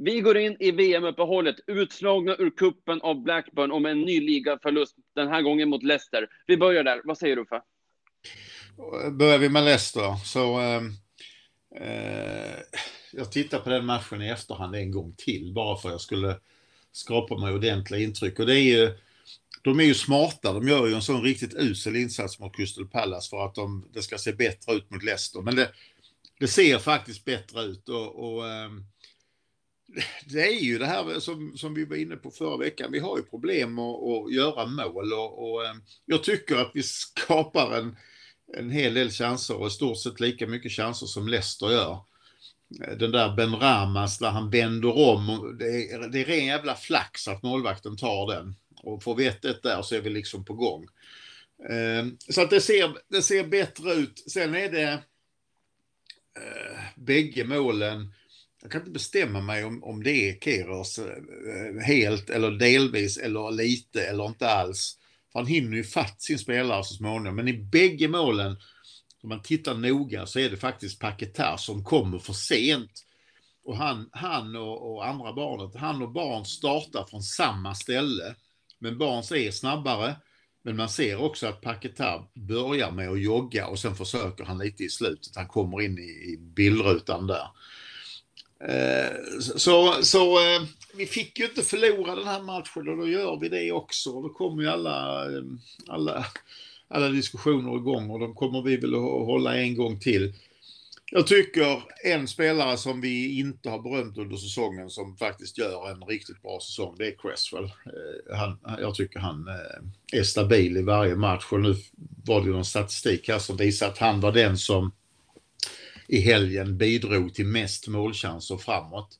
Vi går in i VM-uppehållet utslagna ur kuppen av Blackburn och med en ny ligaförlust, den här gången mot Leicester. Vi börjar där. Vad säger du, Uffe? Börjar vi med Leicester så eh, eh, jag tittar på den matchen i efterhand en gång till bara för att jag skulle skapa mig ordentliga intryck och det är ju de är ju smarta, de gör ju en sån riktigt usel insats mot Crystal Palace för att de, det ska se bättre ut mot Leicester. Men det, det ser faktiskt bättre ut och, och eh, det är ju det här som, som vi var inne på förra veckan. Vi har ju problem att, att göra mål och, och eh, jag tycker att vi skapar en, en hel del chanser och i stort sett lika mycket chanser som Leicester gör. Eh, den där Ben Ramas där han vänder om, det är, det är ren jävla flax att målvakten tar den. Och får vi 1 där så är vi liksom på gång. Eh, så att det ser, det ser bättre ut. Sen är det eh, bägge målen. Jag kan inte bestämma mig om, om det är Keros eh, eh, helt eller delvis eller lite eller inte alls. För han hinner ju fatt sin spelare så småningom. Men i bägge målen, om man tittar noga, så är det faktiskt Paketar som kommer för sent. Och han, han och, och andra barnet, han och barn startar från samma ställe. Men Barnes är snabbare. Men man ser också att Paketar börjar med att jogga och sen försöker han lite i slutet. Han kommer in i, i bildrutan där. Eh, så så eh, vi fick ju inte förlora den här matchen och då gör vi det också. Och då kommer ju alla, eh, alla, alla diskussioner igång och de kommer vi väl att hålla en gång till. Jag tycker en spelare som vi inte har berömt under säsongen som faktiskt gör en riktigt bra säsong, det är Cresswell. Han, jag tycker han är stabil i varje match och nu var det någon statistik här som visar att han var den som i helgen bidrog till mest målchanser framåt.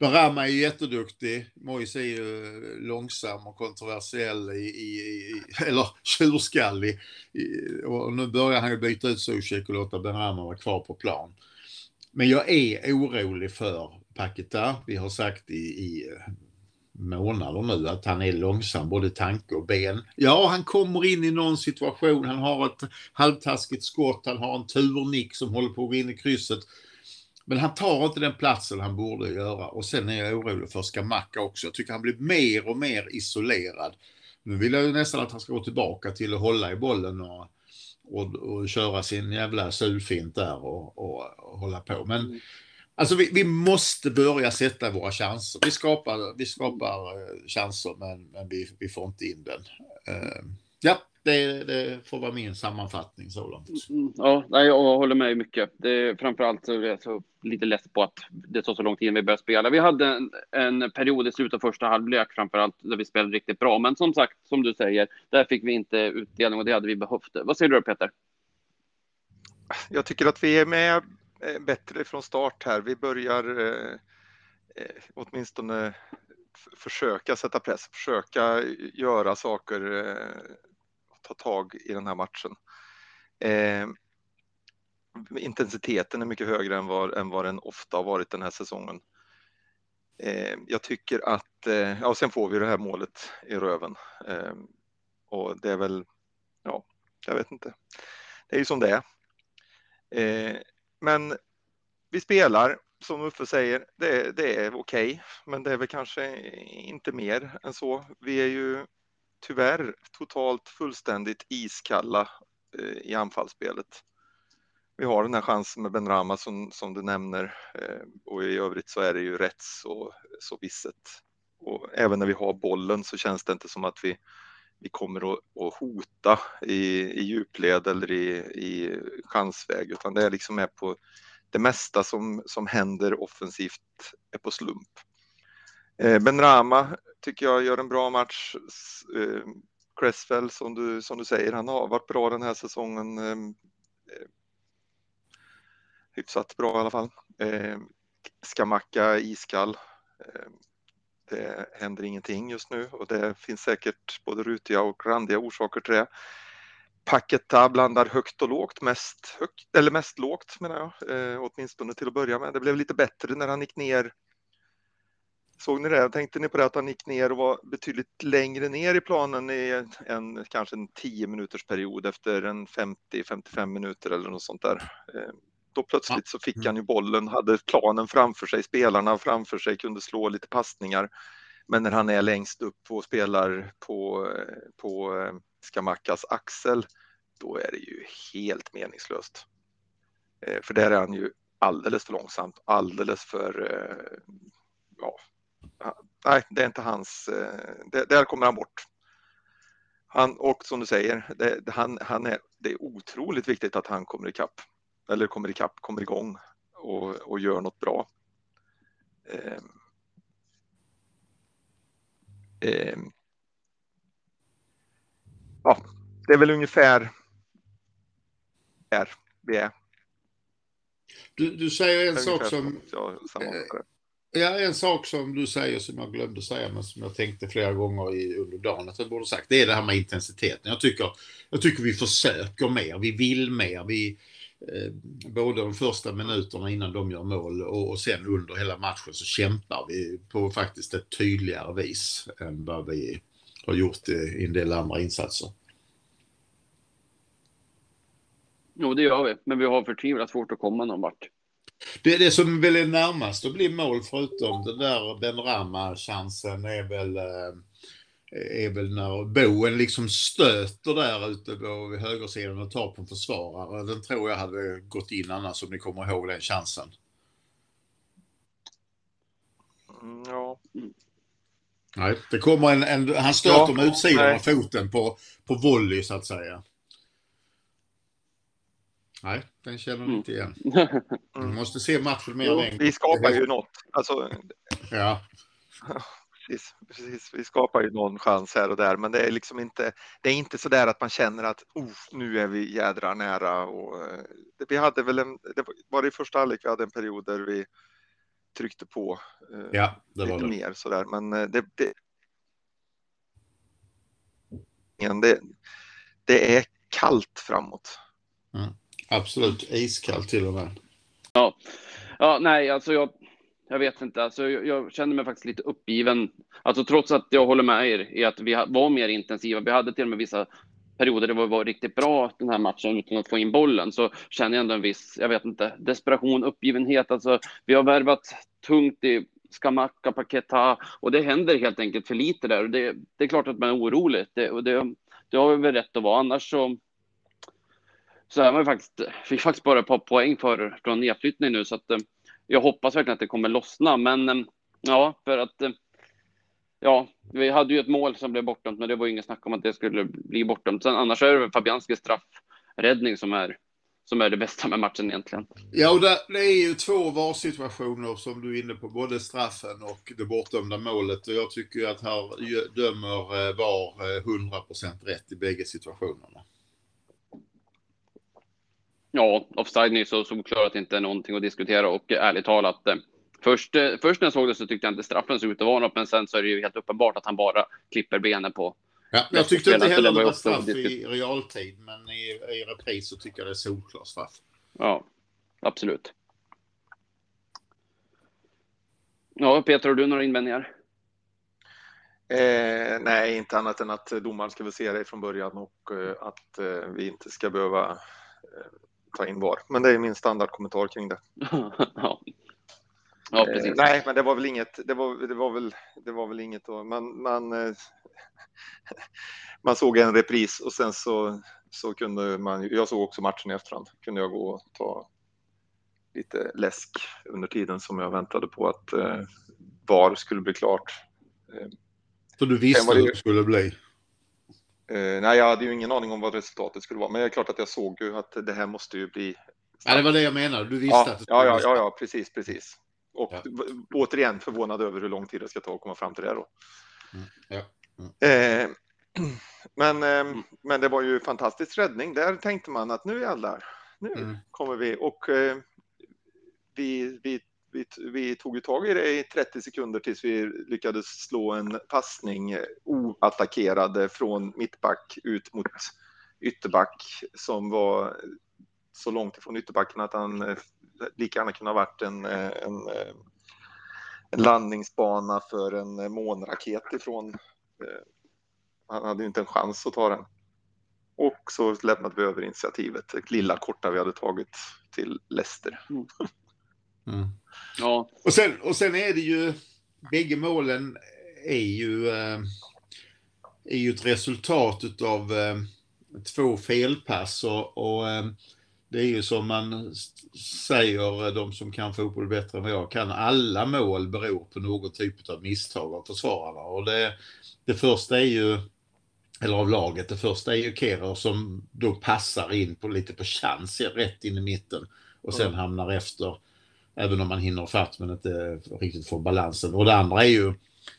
Barama är ju jätteduktig. Moise är ju eh, långsam och kontroversiell i, i, i eller tjurskallig. Och nu börjar han ju byta ut Zuzek och låta Barama vara kvar på plan. Men jag är orolig för Paketa. Vi har sagt i, i eh, månader nu att han är långsam både tanke och ben. Ja, han kommer in i någon situation, han har ett halvtaskigt skott, han har en turnick som håller på att gå in i krysset. Men han tar inte den platsen han borde göra och sen är jag orolig för Skamacka också. Jag tycker han blir mer och mer isolerad. Nu vill jag ju nästan att han ska gå tillbaka till att hålla i bollen och, och, och köra sin jävla sulfint där och, och, och hålla på. Men mm. Alltså vi, vi, måste börja sätta våra chanser. Vi skapar, vi skapar eh, chanser men, men vi, vi får inte in den. Uh, ja, det, det, får vara min sammanfattning så långt. Mm, mm. ja, jag håller med mycket. Det är framförallt så är jag så lite less på att det tar så lång tid innan vi börjar spela. Vi hade en, en period i slutet av första halvlek framförallt där vi spelade riktigt bra. Men som sagt, som du säger, där fick vi inte utdelning och det hade vi behövt. Vad säger du Peter? Jag tycker att vi är med Eh, bättre från start här. Vi börjar eh, eh åtminstone försöka sätta press, försöka göra saker eh, ta tag i den här matchen. Eh, intensiteten är mycket högre än vad, än vad den ofta har varit den här säsongen. Eh, jag tycker att, eh, ja sen får vi det här målet i röven. Eh, och det är väl, ja, jag vet inte. Det är ju som det är. Eh, men vi spelar, som Uffe säger, det, det är okej, okay, men det är väl kanske inte mer än så. Vi är ju tyvärr totalt fullständigt iskalla eh, i anfallsspelet. Vi har den här chansen med Ben Rama som, som du nämner eh, och i övrigt så är det ju rätt så, så visset. Och även när vi har bollen så känns det inte som att vi, vi kommer att, att hota i, i djupled eller i, i chansväg utan det är liksom är på det mesta som, som händer offensivt är på slump. Eh, ben Rama tycker jag gör en bra match. Eh, Cresswell som du, som du säger, han har varit bra den här säsongen. Eh, eh hyfsat bra i alla fall. Eh, Skamacka iskall. Eh, det händer ingenting just nu och det finns säkert både rutiga och randiga orsaker till det. Paketa blandar högt och lågt, mest högt, eller mest lågt menar jag, eh, åtminstone till att börja med. Det blev lite bättre när han gick ner Såg ni det? Tänkte ni på det att han gick ner och var betydligt längre ner i planen i en kanske en 10 minuters period efter en 50-55 minuter eller något sånt där. Eh, då plötsligt så fick han ju bollen, hade planen framför sig, spelarna framför sig, kunde slå lite passningar. Men när han är längst upp och spelar på, på eh, Skamakas axel, då är det ju helt meningslöst. Eh, för där är han ju alldeles för långsamt, alldeles för, eh, ja, nej, det är inte hans, det, där kommer han bort. Han, och som du säger, det, han, han är, det är otroligt viktigt att han kommer ikapp, eller kommer ikapp, kommer igång och, och gör något bra. Eh, eh, ja, det är väl ungefär där vi är. Du, du säger en sak som... Ja, en sak som du säger som jag glömde säga men som jag tänkte flera gånger i, under dagen att jag borde sagt. Det är det här med intensiteten. Jag tycker, jag tycker vi försöker mer, vi vill mer. Vi, både de första minuterna innan de gör mål och, och sen under hela matchen så kämpar vi på faktiskt ett tydligare vis än vad vi har gjort i, i en del andra insatser. Jo, det gör vi, men vi har förtvivlat svårt att komma någon vart. Det, det som väl är närmast att bli mål förutom den där Ben Rama-chansen är väl, eh, är väl när Boen liksom stöter där ute på högersidan och tar på en försvarare. Den tror jag hade gått in annars om ni kommer ihåg den chansen. Mm, ja. Nej, det kommer en, en han stöter ja, med utsidan nej. av foten på, på volley så att säga. Nej, den känner ni inte igen. Mm. Du måste se matchen mer jo, Vi skapar ju något. Alltså, ja. Precis, vi skapar ju någon chans här och där, men det är liksom inte, det är inte så där att man känner att oh, nu är vi jädra nära. Och, eh, det, vi hade väl en, det var det i första halvlek vi hade en period där vi tryckte på eh, ja, det lite det. mer sådär, men eh, det, det, det, det är kallt framåt. Mm. Absolut, iskallt till och med. Ja, ja nej, alltså jag, jag vet inte. Alltså jag, jag, känner mig faktiskt lite uppgiven. Alltså trots att jag håller med er i att vi var mer intensiva. Vi hade till och med vissa perioder där det var riktigt bra den här matchen utan att få in bollen så känner jag ändå en viss, jag vet inte, desperation, uppgivenhet. Alltså vi har värvat tungt i Skamaka, Paketa och det händer helt enkelt för lite där. Och det, det är klart att man är orolig. Det, och det, det har vi väl rätt att vara. Annars så så är man faktiskt, fick faktiskt bara ett par poäng för, från nedflyttning nu, så att eh, jag hoppas verkligen att det kommer lossna. Men eh, ja, för att eh, ja, vi hade ju ett mål som blev bortdömt, men det var ju inget snack om att det skulle bli bortdömt. Sen annars är det Fabianskis straffräddning som är som är det bästa med matchen egentligen. Ja, och det, är ju två VAR-situationer som du är inne på, både straffen och det bortdömda målet. Och jag tycker att här dömer eh, VAR 100% rätt i bägge situationerna. Ja, offside är så solklar att det inte är någonting att diskutera och ärligt talat eh, Först, eh, först när jag såg det så tyckte jag inte straffen såg ut att vara något, men sen så är det ju helt uppenbart att han bara klipper benen på. Ja, jag tyckte inte heller det var straff i realtid, men i, i repris så tycker jag det är solklar straff. Ja, absolut. Ja, Peter, har du några invändningar? Eh, nej, inte annat än att domaren ska väl se det från början och eh, att eh, vi inte ska behöva eh, ta in VAR. Men det är min standardkommentar kring det. ja. ja, precis. Eh, nej, men det var väl inget. Det var, det var väl. Det var väl inget. Då. Man, man, eh, man såg en repris och sen så så kunde man. Jag såg också matchen i efterhand. Kunde jag gå och ta lite läsk under tiden som jag väntade på att eh, VAR skulle bli klart. Eh, så du visste hur det skulle bli? Uh, nej, jag hade ju ingen aning om vad resultatet skulle vara, men det är klart att jag såg ju att det här måste ju bli. Ja, det var det jag menade. Du visste ja, att det ja, ja, ja, ja, precis, precis. Och ja. återigen förvånad över hur lång tid det ska ta att komma fram till det då. Mm. Ja. Mm. Eh, men, eh, men det var ju fantastisk räddning. Där tänkte man att nu jävlar, nu mm. kommer vi och eh, vi, vi vi, vi, tog ju tag i det i 30 sekunder tills vi lyckades slå en passning oattackerad från mittback ut mot ytterback som var så långt ifrån ytterbacken att han eh, lika gärna kunde ha varit en, eh, en, eh, en landningsbana för en månraket ifrån. Han hade ju inte en chans att ta den. och så lämnade vi över initiativet, det lilla korta vi hade tagit till Leicester. Mm. Mm. Ja. Och, sen, och sen är det ju, bägge målen är ju, äh, är ju ett resultat av äh, två felpass och, och äh, det är ju som man säger, de som kan fotboll bättre än vad jag kan, alla mål beror på någon typ av misstag av försvararna. Och det, det första är ju, eller av laget, det första är ju Kehrer som då passar in på lite på chans, rätt in i mitten och sen mm. hamnar efter. Även om man hinner fatt men inte riktigt får balansen. Och det andra är ju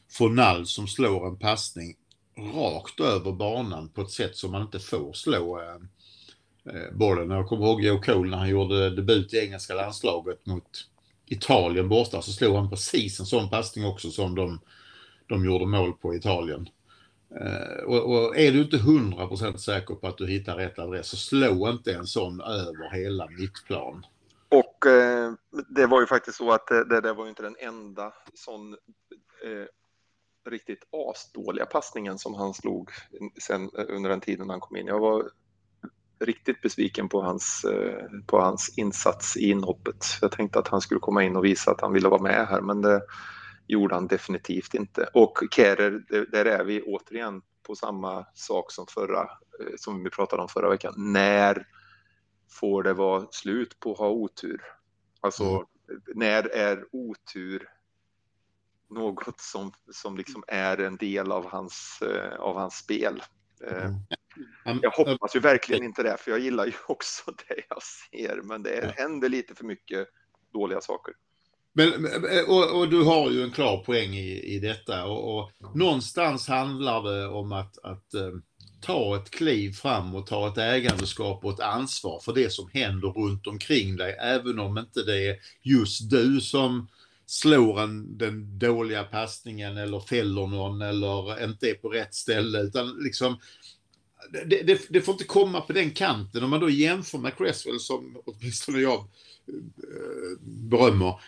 Fonal som slår en passning rakt över banan på ett sätt som man inte får slå eh, eh, bollen. Jag kommer ihåg Joe Cole när han gjorde debut i engelska landslaget mot Italien borta så slog han precis en sån passning också som de, de gjorde mål på Italien. Eh, och, och, är du inte 100% säker på att du hittar rätt adress så slå inte en sån över hela mittplan. Och eh, det var ju faktiskt så att eh, det, det var ju inte den enda sån eh, riktigt asdåliga passningen som han slog sen eh, under den tiden han kom in. Jag var riktigt besviken på hans, eh, på hans insats i inhoppet. Jag tänkte att han skulle komma in och visa att han ville vara med här, men det gjorde han definitivt inte. Och Kerer, där är vi återigen på samma sak som förra, eh, som vi pratade om förra veckan. När får det vara slut på att ha otur? Alltså, mm. när är otur något som, som liksom är en del av hans, eh, av hans spel? Mm. Jag hoppas ju verkligen inte det, för jag gillar ju också det jag ser, men det händer lite för mycket dåliga saker. Men, och, och, du har ju en klar poäng i, i detta och, och någonstans handlar det om att, att um, ta ett kliv fram och ta ett ägandeskap och ett ansvar för det som händer runt omkring dig, även om inte det är just du som slår en, den dåliga passningen eller fäller någon eller inte är på rätt ställe, utan liksom det, det, det, får inte komma på den kanten. Om man då jämför med Cresswell, som åtminstone jag eh, berömmer,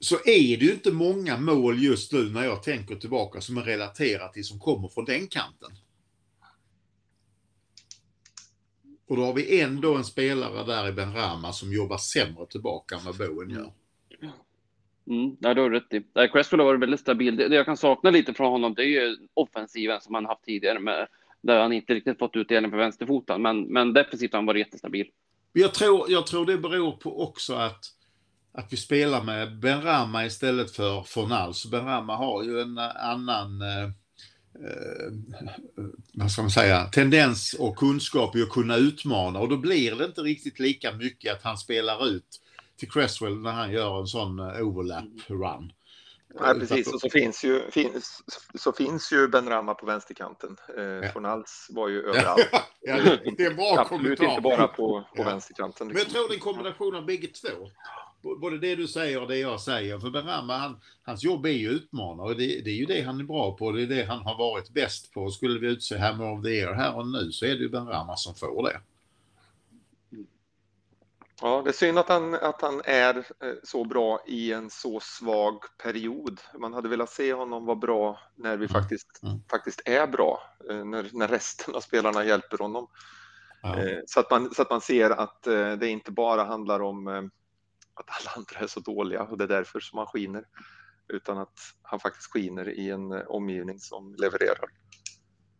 så är det ju inte många mål just nu när jag tänker tillbaka som är relaterat till som kommer från den kanten. Och då har vi ändå en spelare där i Ben Rama som jobbar sämre tillbaka än vad Bowen gör. Mm, ja, du har rätt i. Cresswell har varit väldigt stabil. Det, jag kan sakna lite från honom, det är ju offensiven som han haft tidigare med där han inte riktigt fått utdelning på vänsterfoten. Men, men defensivt har han varit jättestabil. Jag tror, jag tror det beror på också att, att vi spelar med Benrama istället för Fornal. Så Benrama har ju en annan eh, vad ska man säga, tendens och kunskap i att kunna utmana och då blir det inte riktigt lika mycket att han spelar ut till Cresswell när han gör en sån eh, overlap run. Nej, precis. Och så finns ju, finns, så finns ju Ben Rama på vänsterkanten. Eh, ja. Fornals var ju överallt. ja, det är en bra Absolut kommentar. inte bara på, på ja. vänsterkanten. Liksom. Men jag tror det är en kombination av bägge två. Både det du säger och det jag säger. För Ben Rama, han, hans jobb är ju utmanare. Det, det är ju det han är bra på. Det är det han har varit bäst på. Skulle vi utse Hammer of the Year här och nu så är det ju Ben Rama som får det. Ja, det är synd att han, att han är eh, så bra i en så svag period. Man hade velat se honom vara bra när vi mm. faktiskt, mm. faktiskt är bra, eh, när, när resten av spelarna hjälper honom. Ja. Eh, så, att man, så att man ser att det inte bara handlar om att alla andra är så dåliga och det är därför som han skiner, utan att han faktiskt skiner i en eh, omgivning som levererar.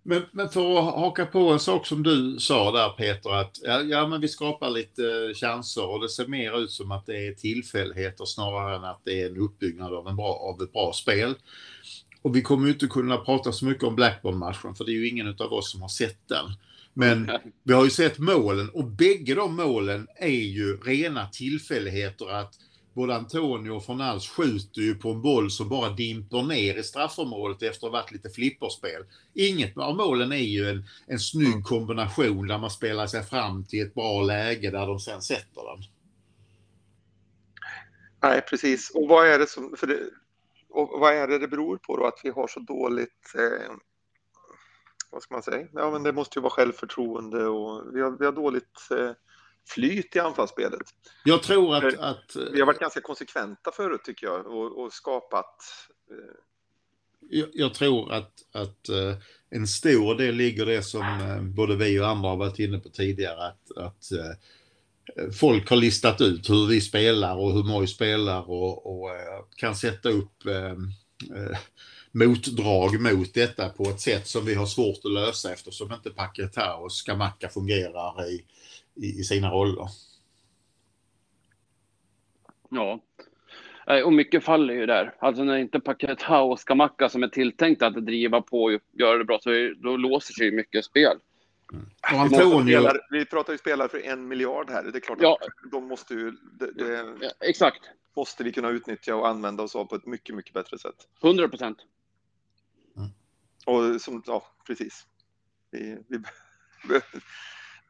Men, men, för att haka på en sak som du sa där Peter, att ja, ja, men vi skapar lite eh, chanser och det ser mer ut som att det är tillfälligheter snarare än att det är en uppbyggnad av, en bra, av ett bra spel. Och vi kommer ju inte kunna prata så mycket om Blackburn-matchen för det är ju ingen av oss som har sett den. Men vi har ju sett målen och bägge de målen är ju rena tillfälligheter att både Antonio och Fornals skjuter ju på en boll som bara dimper ner i straffområdet efter att ha varit lite flipperspel. Inget av målen är ju en, en snygg mm. kombination där man spelar sig fram till ett bra läge där de sen sätter den. Nej, precis. Och vad är det som... För det, och vad är det det beror på då att vi har så dåligt... Eh, vad ska man säga? Ja, men det måste ju vara självförtroende och vi har, vi har dåligt... Eh, flyt i anfallsspelet. Jag tror att, att... Vi har varit ganska konsekventa förut tycker jag och, och skapat... Eh... Jag, jag, tror att, att uh, en stor del ligger det som eh, både vi och andra har varit inne på tidigare att, att eh, folk har listat ut hur vi spelar och hur Moj spelar och, och eh, kan sätta upp eh, eh, motdrag mot detta på ett sätt som vi har svårt att lösa eftersom inte Paketa och Skamacka fungerar i, i, i sina roller. Ja, och mycket faller ju där. Alltså när inte Paketa och Skamacka som är tilltänkta att driva på och göra det bra, så är, då låser sig mycket spel. Mm. Och Antonio... Spelar, vi pratar ju spelare för en miljard här. Det är klart ja. att de måste ju... Det, det ja, exakt. måste vi kunna utnyttja och använda oss av på ett mycket, mycket bättre sätt. 100 procent. Och som, ja, precis. Vi, vi,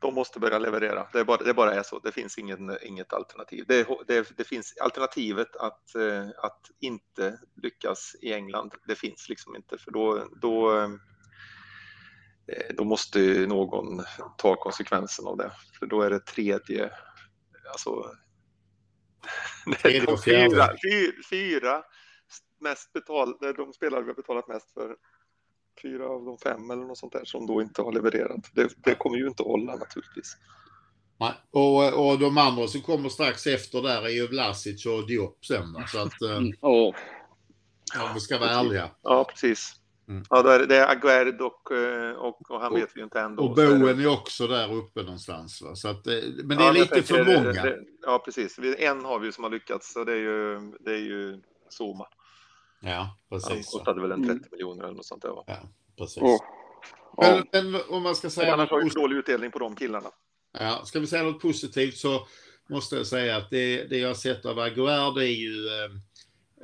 de måste börja leverera. Det, är bara, det bara är så. Det finns ingen, inget alternativ. Det, det, det finns alternativet att, eh, att inte lyckas i England. Det finns liksom inte, för då, då, eh, då måste någon ta konsekvensen av det. För då är det tredje, alltså tredje fyra, fyra, fyra mest betal, de spelare vi har betalat mest för fyra av de fem eller något sånt där som då inte har levererat. Det, det kommer ju inte att hålla naturligtvis. Nej. Och, och de andra som kommer strax efter där är ju Vlasic och Diop sen. Så att, oh. Om vi ska vara ärliga. Ja, precis. Mm. Ja, det är, det är Aguerd och, eh, och, och han och, vet vi inte ändå. Och Bowen är också där uppe någonstans. Va? Så att, eh, men det är ja, lite för många. Det, det, ja, precis. En har vi ju som har lyckats och det är ju, det är ju Zuma. Ja, precis. Han kostade väl en 30 mm. miljoner eller något sånt där va? Ja, precis. Oh. Men, men, om man ska säga... annars har ju dålig utdelning på de killarna. Ja, ska vi säga något positivt så måste jag säga att det, det jag har sett av Aguerd är ju... Eh,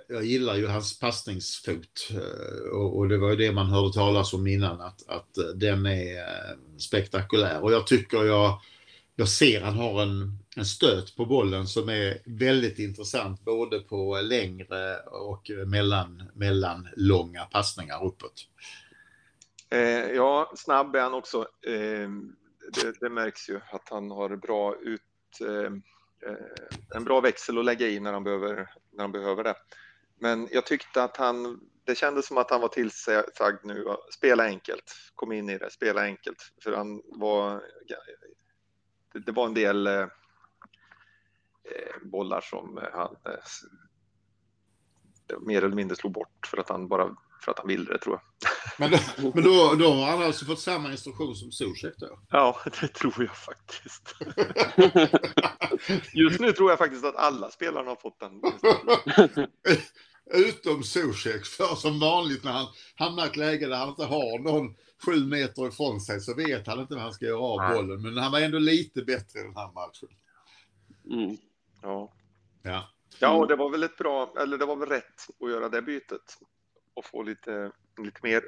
jag gillar ju hans passningsfot eh, och, och, det var ju det man hörde talas om innan att, att den är eh, spektakulär och jag tycker jag jag ser han har en, en stöt på bollen som är väldigt intressant både på längre och mellan, mellan långa passningar uppåt. Eh, ja, snabb är han också. Eh, det, det, märks ju att han har bra ut, eh, eh en bra växel att lägga i när han, behöver, när han behöver det. Men jag tyckte att han, det kändes som att han var tillsagd nu, spela enkelt, kom in i det, spela enkelt. För han var det var en del eh, eh bollar som han eh, mer eller mindre slog bort för att han bara för att han ville det tror jag. Men, då, men då, då har han alltså fått samma instruktion som Zuzek då? Ja, det tror jag faktiskt. Just nu tror jag faktiskt att alla spelarna har fått den. Utom Zuzek, för som vanligt när han hamnar i ett läge där han inte har någon sju meter ifrån sig så vet han inte vad han ska göra av Nej. bollen. Men han var ändå lite bättre i den här matchen. Mm. Ja. Ja. Ja, och det var väl ett bra, eller det var väl rätt att göra det bytet och få lite, lite mer.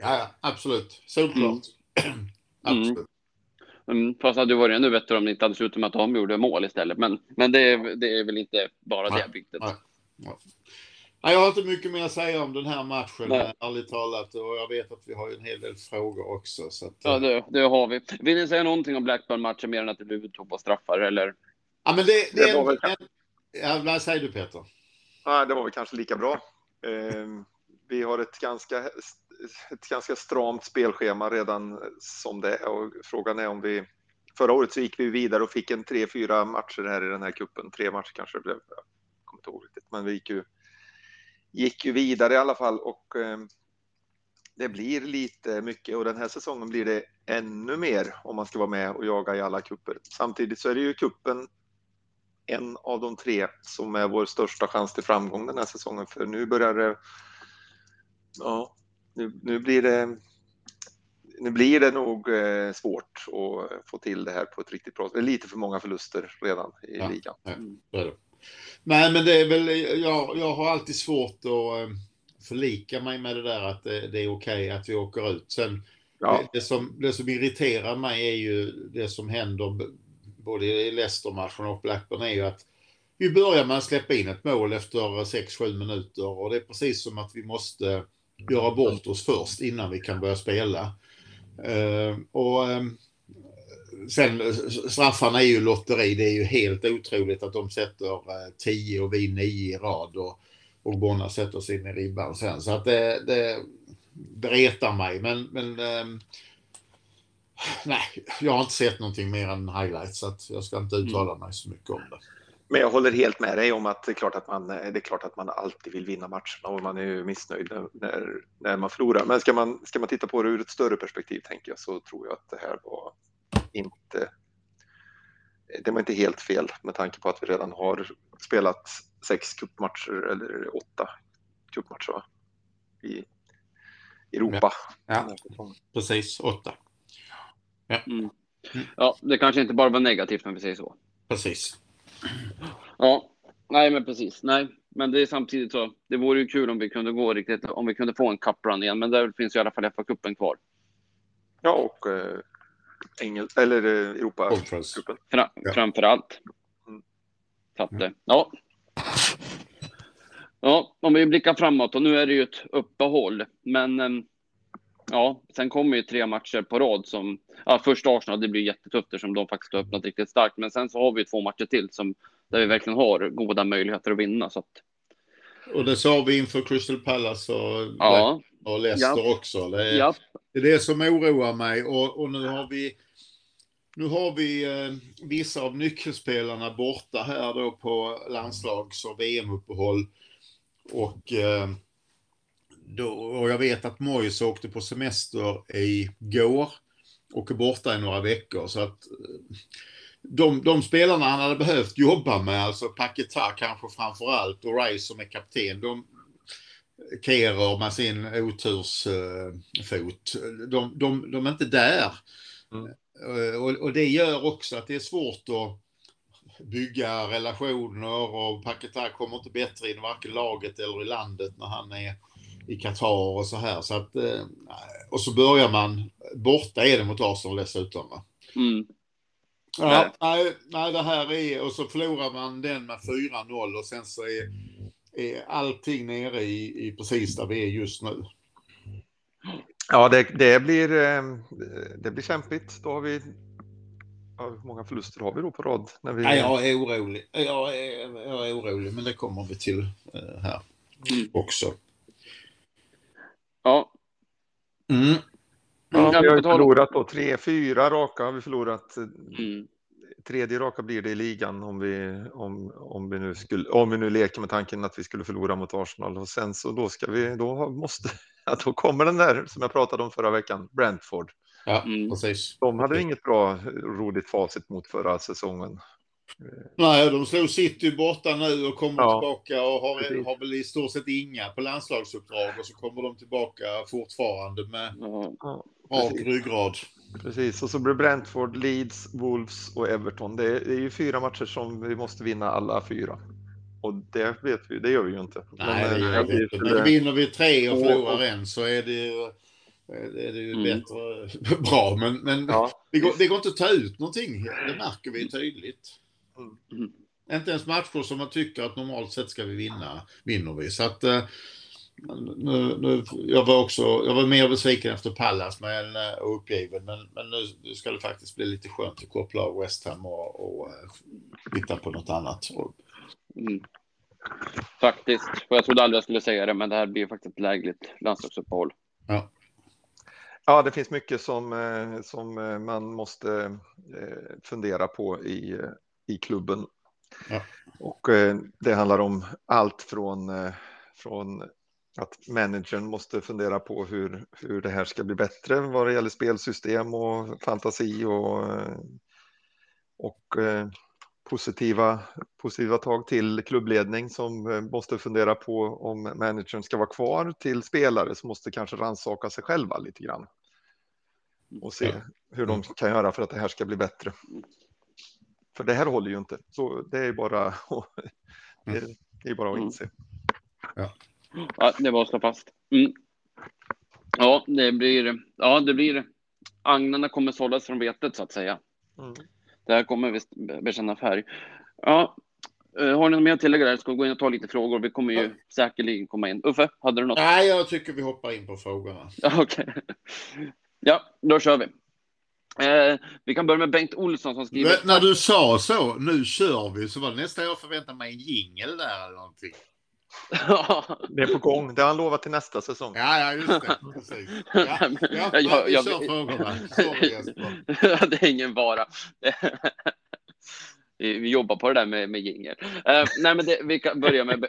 Ja, absolut. Såklart. Mm. absolut. Mm. Fast det hade varit ännu bättre om det inte hade slutat med att de gjorde mål istället. Men, men det, är, det är väl inte bara det bytet. Nej. Nej. Nej, jag har inte mycket mer att säga om den här matchen, Nej. ärligt talat. Och jag vet att vi har en hel del frågor också. Så att, ja, det, det, har vi. Vill ni säga någonting om Blackburn-matchen mer än att det blev uttog på straffar, eller? Ja, men det, det, det är en, en, ja, vad säger du, Peter? Ja, det var väl kanske lika bra. Eh, vi har ett ganska, ett ganska stramt spelschema redan som det är och frågan är om vi Förra året så gick vi vidare och fick en tre, fyra matcher här i den här kuppen. Tre matcher kanske det blev. Jag kommer inte ihåg riktigt, men vi gick ju gick ju vidare i alla fall och eh, det blir lite mycket och den här säsongen blir det ännu mer om man ska vara med och jaga i alla kupper. Samtidigt så är det ju kuppen en av de tre som är vår största chans till framgång den här säsongen för nu börjar det ja, nu, nu blir det nu blir det nog eh, svårt att få till det här på ett riktigt bra sätt. Det är lite för många förluster redan i ja, ligan. Ja, Nej, men det är väl, jag, jag har alltid svårt att eh, förlika mig med det där att det, det är okej okay att vi åker ut. Sen, ja. det, som, det som irriterar mig är ju det som händer både i Leicester-matchen och Blackburn är ju att vi börjar med att släppa in ett mål efter 6-7 minuter och det är precis som att vi måste göra bort oss först innan vi kan börja spela. Uh, och um, sen straffarna är ju lotteri. Det är ju helt otroligt att de sätter 10 eh, och vi 9 i rad och, och Bonna sätter sig in i ribban sen. Så att det, det, det retar mig. Men, men eh, nej, jag har inte sett någonting mer än highlights så att jag ska inte uttala mig så mycket om det. Men jag håller helt med dig om att det är klart att man, det är klart att man alltid vill vinna matcherna och man är ju missnöjd när, när man förlorar. Men ska man, ska man titta på det ur ett större perspektiv tänker jag så tror jag att det här var inte det var inte helt fel med tanke på att vi redan har spelat sex cupmatcher eller åtta cupmatcher i Europa. Ja, ja. precis. Åtta. Ja. Mm. ja, det kanske inte bara var negativt när vi säger så. Precis. Ja, nej men precis. Nej, men det är samtidigt så. Det vore ju kul om vi kunde gå riktigt, om vi kunde få en cuprun igen, men där finns ju i alla fall FA-cupen kvar. Ja, och eh, Engel, eller eh, Europa-cupen. Fra, ja. Framför allt. Mm. Mm. ja. Ja, om vi blickar framåt och nu är det ju ett uppehåll, men ehm, ja, sen kommer ju tre matcher på rad som, ja, först Arsenal, det blir jättetufft eftersom de faktiskt har öppnat riktigt starkt, men sen så har vi två matcher till som, där vi verkligen har goda möjligheter att vinna. Så att... Och det sa vi inför Crystal Palace och, ja. och Leicester ja. också. Det är, ja. det är det som oroar mig och, och nu har vi nu har vi eh, vissa av nyckelspelarna borta här då på landslags och VM-uppehåll. Och, eh, då, och jag vet att Moyes åkte på semester i går och är borta i några veckor. Så att eh, de, de spelarna han hade behövt jobba med, alltså Paketa kanske framför allt och Rice som är kapten, de Kehrer med sin otursfot, uh, de, de, de är inte där. Mm. Uh, och, och, det gör också att det är svårt att bygga relationer och Paketa kommer inte bättre in varken laget eller i landet när han är i Qatar och så här. Så att, uh, och så börjar man, borta är det mot Arsenal dessutom. Va? Mm. Ja, nej, nej, det här är, och så förlorar man den med 4-0 och sen så är, är allting nere i, i precis där vi är just nu. Ja, det, det, blir, eh, det blir kämpigt. Då har vi, hur många förluster har vi då på rad? När vi... Nej, jag är orolig. Jag är, jag är orolig, men det kommer vi till eh, här mm. också. Ja. Mm. Ja, vi har förlorat då tre, fyra raka har vi förlorat. Mm. Tredje raka blir det i ligan om vi, om, om, vi nu skulle, om vi nu leker med tanken att vi skulle förlora mot Arsenal och sen så då ska vi, då måste, ja, då kommer den där som jag pratade om förra veckan, Brentford. Ja, mm. precis. De hade inget bra roligt facit mot förra säsongen. Nej, de slog City borta nu och kommer ja, tillbaka och har, har väl i stort sett inga på landslagsuppdrag och så kommer de tillbaka fortfarande med ja, rak ryggrad. Precis, och så blir Brentford, Leeds, Wolves och Everton. Det är, det är ju fyra matcher som vi måste vinna alla fyra. Och det vet vi, det gör vi ju inte. Nej, Men, det gör vi inte. Men vinner vi tre och förlorar en så är det ju, är det ju mm. bättre, bra. Men, men ja. det, går, det går inte att ta ut någonting. Det märker vi tydligt. Mm. Inte ens matcher som man tycker att normalt sett ska vi vinna, vinner vi. Så att eh, nu, nu, jag var också, jag var mer besviken efter Pallas men, eh, och uppgiven. Men, men nu, nu ska det faktiskt bli lite skönt att koppla av West Ham och, och uh, titta på något annat. Mm. Faktiskt. Och jag trodde aldrig jag skulle säga det, men det här blir faktiskt ett lägligt landslagsuppehåll. Ja. Ja, det finns mycket som, som man måste fundera på i, i klubben. Ja. Och eh, det handlar om allt från, eh, från att managern måste fundera på hur, hur det här ska bli bättre vad det gäller spelsystem och fantasi och, eh, och eh, positiva, positiva tag till klubbledning som eh, måste fundera på om managern ska vara kvar till spelare som måste kanske rannsaka sig själva lite grann och se hur de kan göra för att det här ska bli bättre. För det här håller ju inte. Så det är bara, mm. det är bara att inse. Ja. Ja, det var att slå fast. Mm. Ja, det blir, ja, det blir, agnarna kommer sållas från vetet så att säga. Mm. Det här kommer visst bekänna färg. Ja, eh, har ni något mer att tillägga där? Ska vi gå in och ta lite frågor? Vi kommer ju ja. säkerligen komma in. Uffe, hade du något? Nej, jag tycker vi hoppar in på frågorna. Okej. Okay. Ja, då kör vi. Eh, vi kan börja med Bengt Olsson som skriver. Men när du sa så, nu kör vi, så var det nästan jag förväntade mig en jingel där eller någonting. Det är på gång. Det har han lovat till nästa säsong. Ja, ja, just det. Precis. Ja, ja, Jag- jag- kör frågorna. Det är ingen vara. Vi jobbar på det där med, med jingel. Eh, nej, men det, vi kan börja med...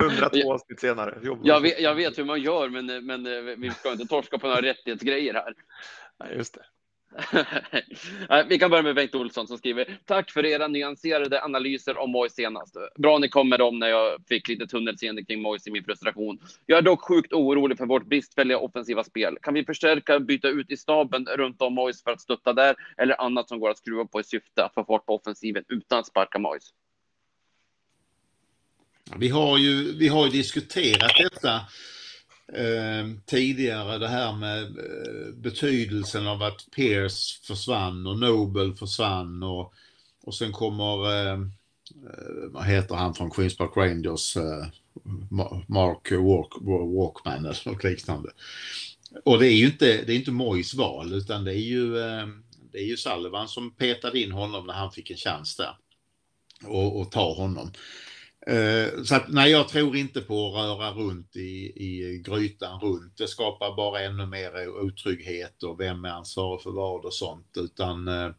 102 avsnitt senare. Jag vet, jag vet hur man gör, men, men eh, vi ska inte torska på några rättighetsgrejer här. Nej, just det. Vi kan börja med Bengt Olsson som skriver Tack för era nyanserade analyser om Moise senast. Bra ni kom med dem när jag fick lite tunnelseende kring Moise i min frustration. Jag är dock sjukt orolig för vårt bristfälliga offensiva spel. Kan vi förstärka, byta ut i staben runt om Moise för att stötta där eller annat som går att skruva på i syfte att få fart på offensiven utan att sparka Moise? Vi har ju, vi har ju diskuterat detta eh, tidigare, det här med eh, betydelsen av att Pierce försvann och Nobel försvann och, och sen kommer, eh, eh vad heter han från Queens Park Rangers, eh, Mark Walk, Walkman eller något liknande. Och det är ju inte, det är inte Mois val utan det är ju, eh, det är ju Sullivan som petade in honom när han fick en chans där. Och, och ta honom. Eh, så att, nej, jag tror inte på att röra runt i, i grytan runt. Det skapar bara ännu mer otrygghet och vem är ansvarig för vad och sånt. Utan eh,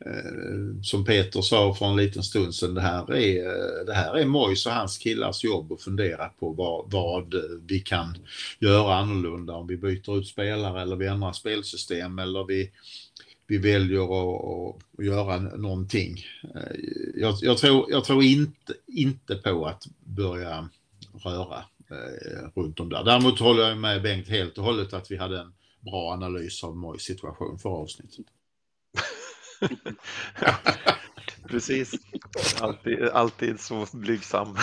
Eh, som Peter sa för en liten stund sedan, det här är, eh, det här är Mojs och hans killars jobb att fundera på vad, vad vi kan göra annorlunda om vi byter ut spelare eller vi ändrar spelsystem eller vi, vi väljer att, att göra någonting. Eh, jag, jag, tror, jag tror inte, inte på att börja röra runt om där. Däremot håller jag med Bengt helt och hållet att vi hade en bra analys av Mojs situation för avsnittet. Precis. Alltid, alltid så blygsam.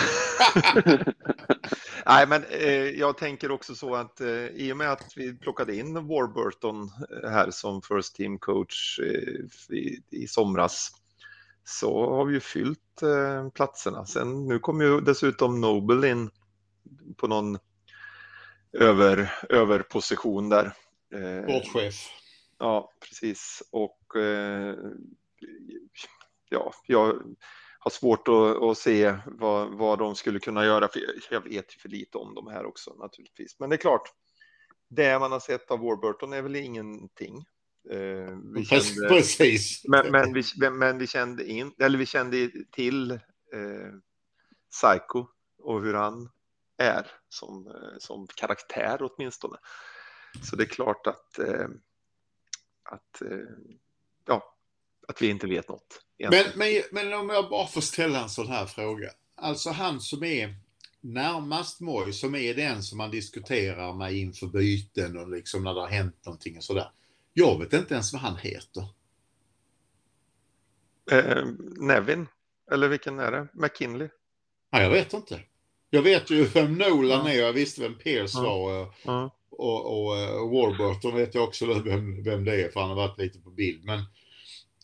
Nej, men eh, jag tänker också så att eh, i och med att vi plockade in Warburton eh, här som first team coach eh, i, i somras så har vi ju fyllt eh, platserna. Sen nu kommer ju dessutom Noble in på någon över, överposition där. Eh, Sportchef. Ja, precis. Och eh, ja, jag har svårt att, att se vad, vad de skulle kunna göra. För jag- vet ju för lite om de här också naturligtvis. Men det är klart, det man har sett av Warburton är väl ingenting. Eh, vi kände, Precis. men, men, vi, men vi kände in, eller vi kände till eh, Psycho och hur han är som, eh, som karaktär åtminstone. Så det är klart att, eh, att, eh, ja, att vi inte vet något. Men, men, men om jag bara får ställa en sån här fråga. Alltså han som är närmast Moj, som är den som man diskuterar med inför byten och liksom när det har hänt någonting och sådär. Jag vet inte ens vad han heter. Eh, Nevin, eller vilken är det? McKinley? Ja, jag vet inte. Jag vet ju vem Nolan Ja. är och jag visste vem Pierce Ja. var. och- Ja. Och, och, eh, Warburton vet jag också vem, vem det är för han har varit lite på bild. Men,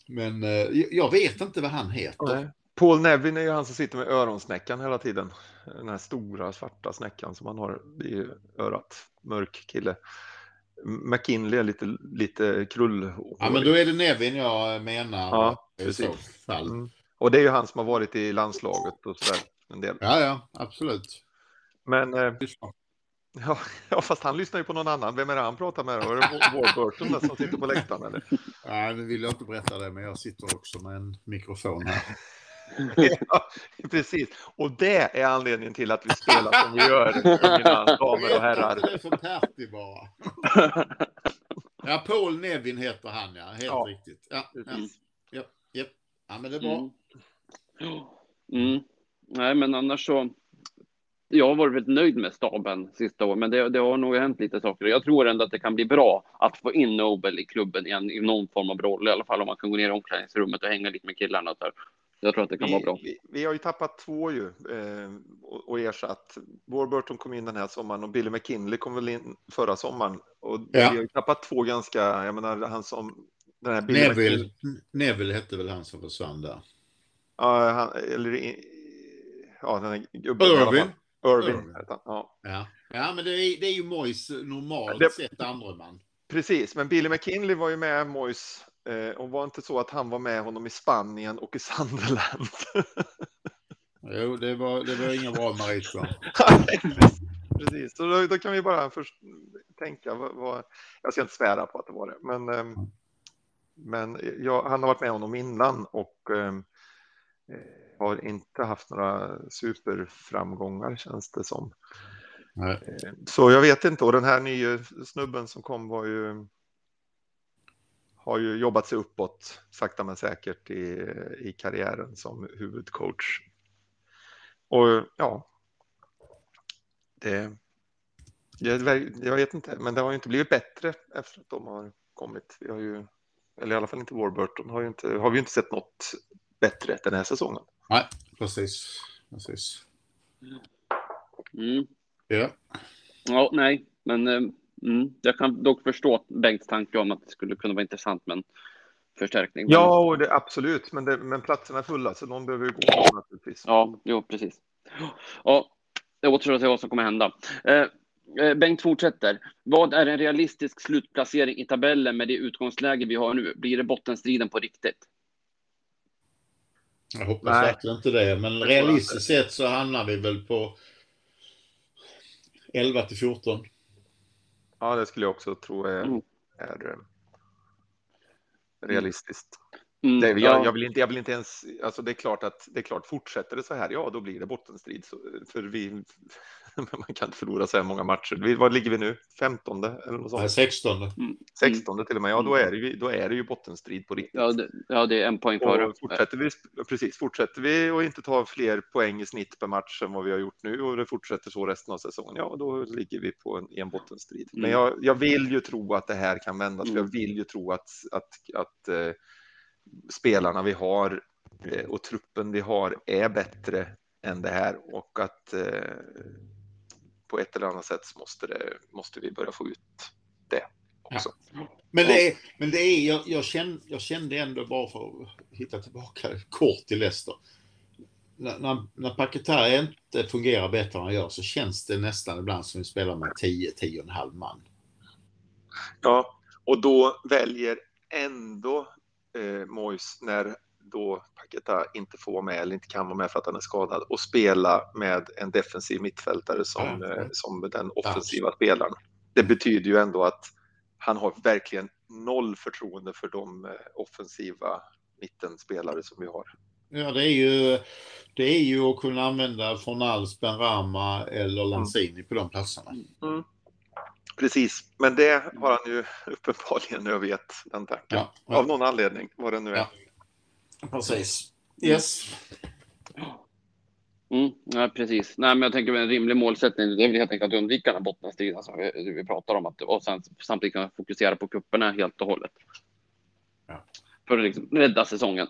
men eh, jag- vet inte vad han heter. Nej. Paul Nevin är ju han som sitter med öronsnäckan hela tiden. Den här stora svarta snäckan som han har i örat. Mörk kille. McKinley är lite, lite krull. Ja, men då är det Nevin jag menar. Ja, precis. så. Mm. Och det är ju han som har varit i landslaget och sådär en del. Ja, ja, absolut. Men eh, ja, ja, fast han lyssnar ju på någon annan. Vem är det han pratar med? då? Är det Warburton som sitter på läktaren eller? Nej, nu vill jag inte berätta det, men jag sitter också med en mikrofon här. Ja, precis. Och det är anledningen till att vi spelar som vi gör, mina damer och herrar. det är för Pertti bara. Ja, Paul Nevin heter han, ja. Helt Ja, riktigt. Ja, ja, ja, ja. ja, men det är bra. Mm. Mm. Nej, men annars så. Jag har varit väldigt nöjd med staben sista året, men det, det har nog hänt lite saker. Jag tror ändå att det kan bli bra att få in Nobel i klubben igen i någon form av roll, i alla fall om man kan gå ner i omklädningsrummet och hänga lite med killarna. Så här. Jag tror att det kan vara bra. Vi, vi, vi har ju tappat två ju eh, och, och ersatt. Warburton kom in den här sommaren och Billy McKinley kom väl in förra sommaren. Och Ja. vi har ju tappat två ganska, jag menar han som den här Billy Neville, McKinley, Neville hette väl han som försvann där. ja, han, eller ja, den här gubben i alla fall. Irvin. Irvin. Irvin. heter han. Ja. Ja, ja men det är, det är ju Mois normalt Det- sett andre man. Precis, men Billy McKinley var ju med Mois eh, och var inte så att han var med honom i Spanien och i Sunderland. Jo, det var, det var inga bra meriter. Precis, så då, då, kan vi bara först tänka vad, vad, jag ska inte svära på att det var det, men, eh, men jag, han har varit med honom innan och eh, har inte haft några superframgångar känns det som. Nej. Eh, så jag vet inte, och den här nya snubben som kom var ju har ju jobbat sig uppåt sakta men säkert i, i karriären som huvudcoach. Och ja, det, jag, jag vet inte, men det har ju inte blivit bättre efter att de har kommit. Vi har ju, eller i alla fall inte Warburton, har, ju inte, har vi inte sett något bättre den här säsongen. Nej, precis. precis. Mm. Ja. Ja, nej, men eh, mm, jag kan dock förstå Bengts tanke om att det skulle kunna vara intressant med en förstärkning. Ja, och det, absolut, men, det, men platserna är fulla så någon behöver ju gå naturligtvis. Ja, jo, precis. Ja, det återstår att se vad som kommer hända. Eh, eh, Bengt fortsätter. Vad är en realistisk slutplacering i tabellen med det utgångsläge vi har nu? Blir det bottenstriden på riktigt? Jag hoppas Nej. verkligen inte det, men realistiskt sett så hamnar vi väl på 11 till 14. Ja, det skulle jag också tro är, mm. är eh, realistiskt. Mm, det, jag, ja. jag, vill inte, jag vill inte ens, alltså det är klart att det är klart, fortsätter det så här, ja då blir det bottenstrid. Så, för vi, man kan inte förlora så här många matcher. Vad ligger vi nu? 15 eller något sånt? Nej, 16. Mm. 16 till och med, ja då är, det, då är det ju bottenstrid på riktigt. Ja, det, ja, det är en poäng före. Fortsätter vi, precis, fortsätter vi och inte ta fler poäng i snitt per match än vad vi har gjort nu och det fortsätter så resten av säsongen, ja då ligger vi på en, en bottenstrid. Mm. Men jag, jag vill ju tro att det här kan vändas, för jag mm. vill ju tro att, att, att eh, spelarna vi har eh, och truppen vi har är bättre än det här och att eh, på ett eller annat sätt måste, det, måste vi börja få ut det också. Ja. Men det är, men det är jag, jag, kände, jag kände ändå bara för att hitta tillbaka kort till Leicester. När, när, när Paketa inte fungerar bättre än han gör så känns det nästan ibland som vi spelar med 10-10,5 man. Ja, och då väljer ändå eh, Mois när då Paketa inte får vara med eller inte kan vara med för att han är skadad och spela med en defensiv mittfältare som, mm. som den offensiva spelaren. Det betyder ju ändå att han har verkligen noll förtroende för de eh, offensiva mittenspelare som vi har. Ja, det är ju, det är ju att kunna använda Fornals, Benrama eller mm. Lanzini mm. på de platserna. Mm. Precis, men det har han ju uppenbarligen övergett den tanken. Ja, ja. Av någon anledning, vad det nu är. Ja. Precis. Yes. Mm, ja, precis. Nej, men jag tänker en rimlig målsättning det är väl helt enkelt att undvika den bottenstriden som vi, vi pratar om att, och sen samtidigt kunna fokusera på kupperna helt och hållet. Ja. För att liksom rädda säsongen.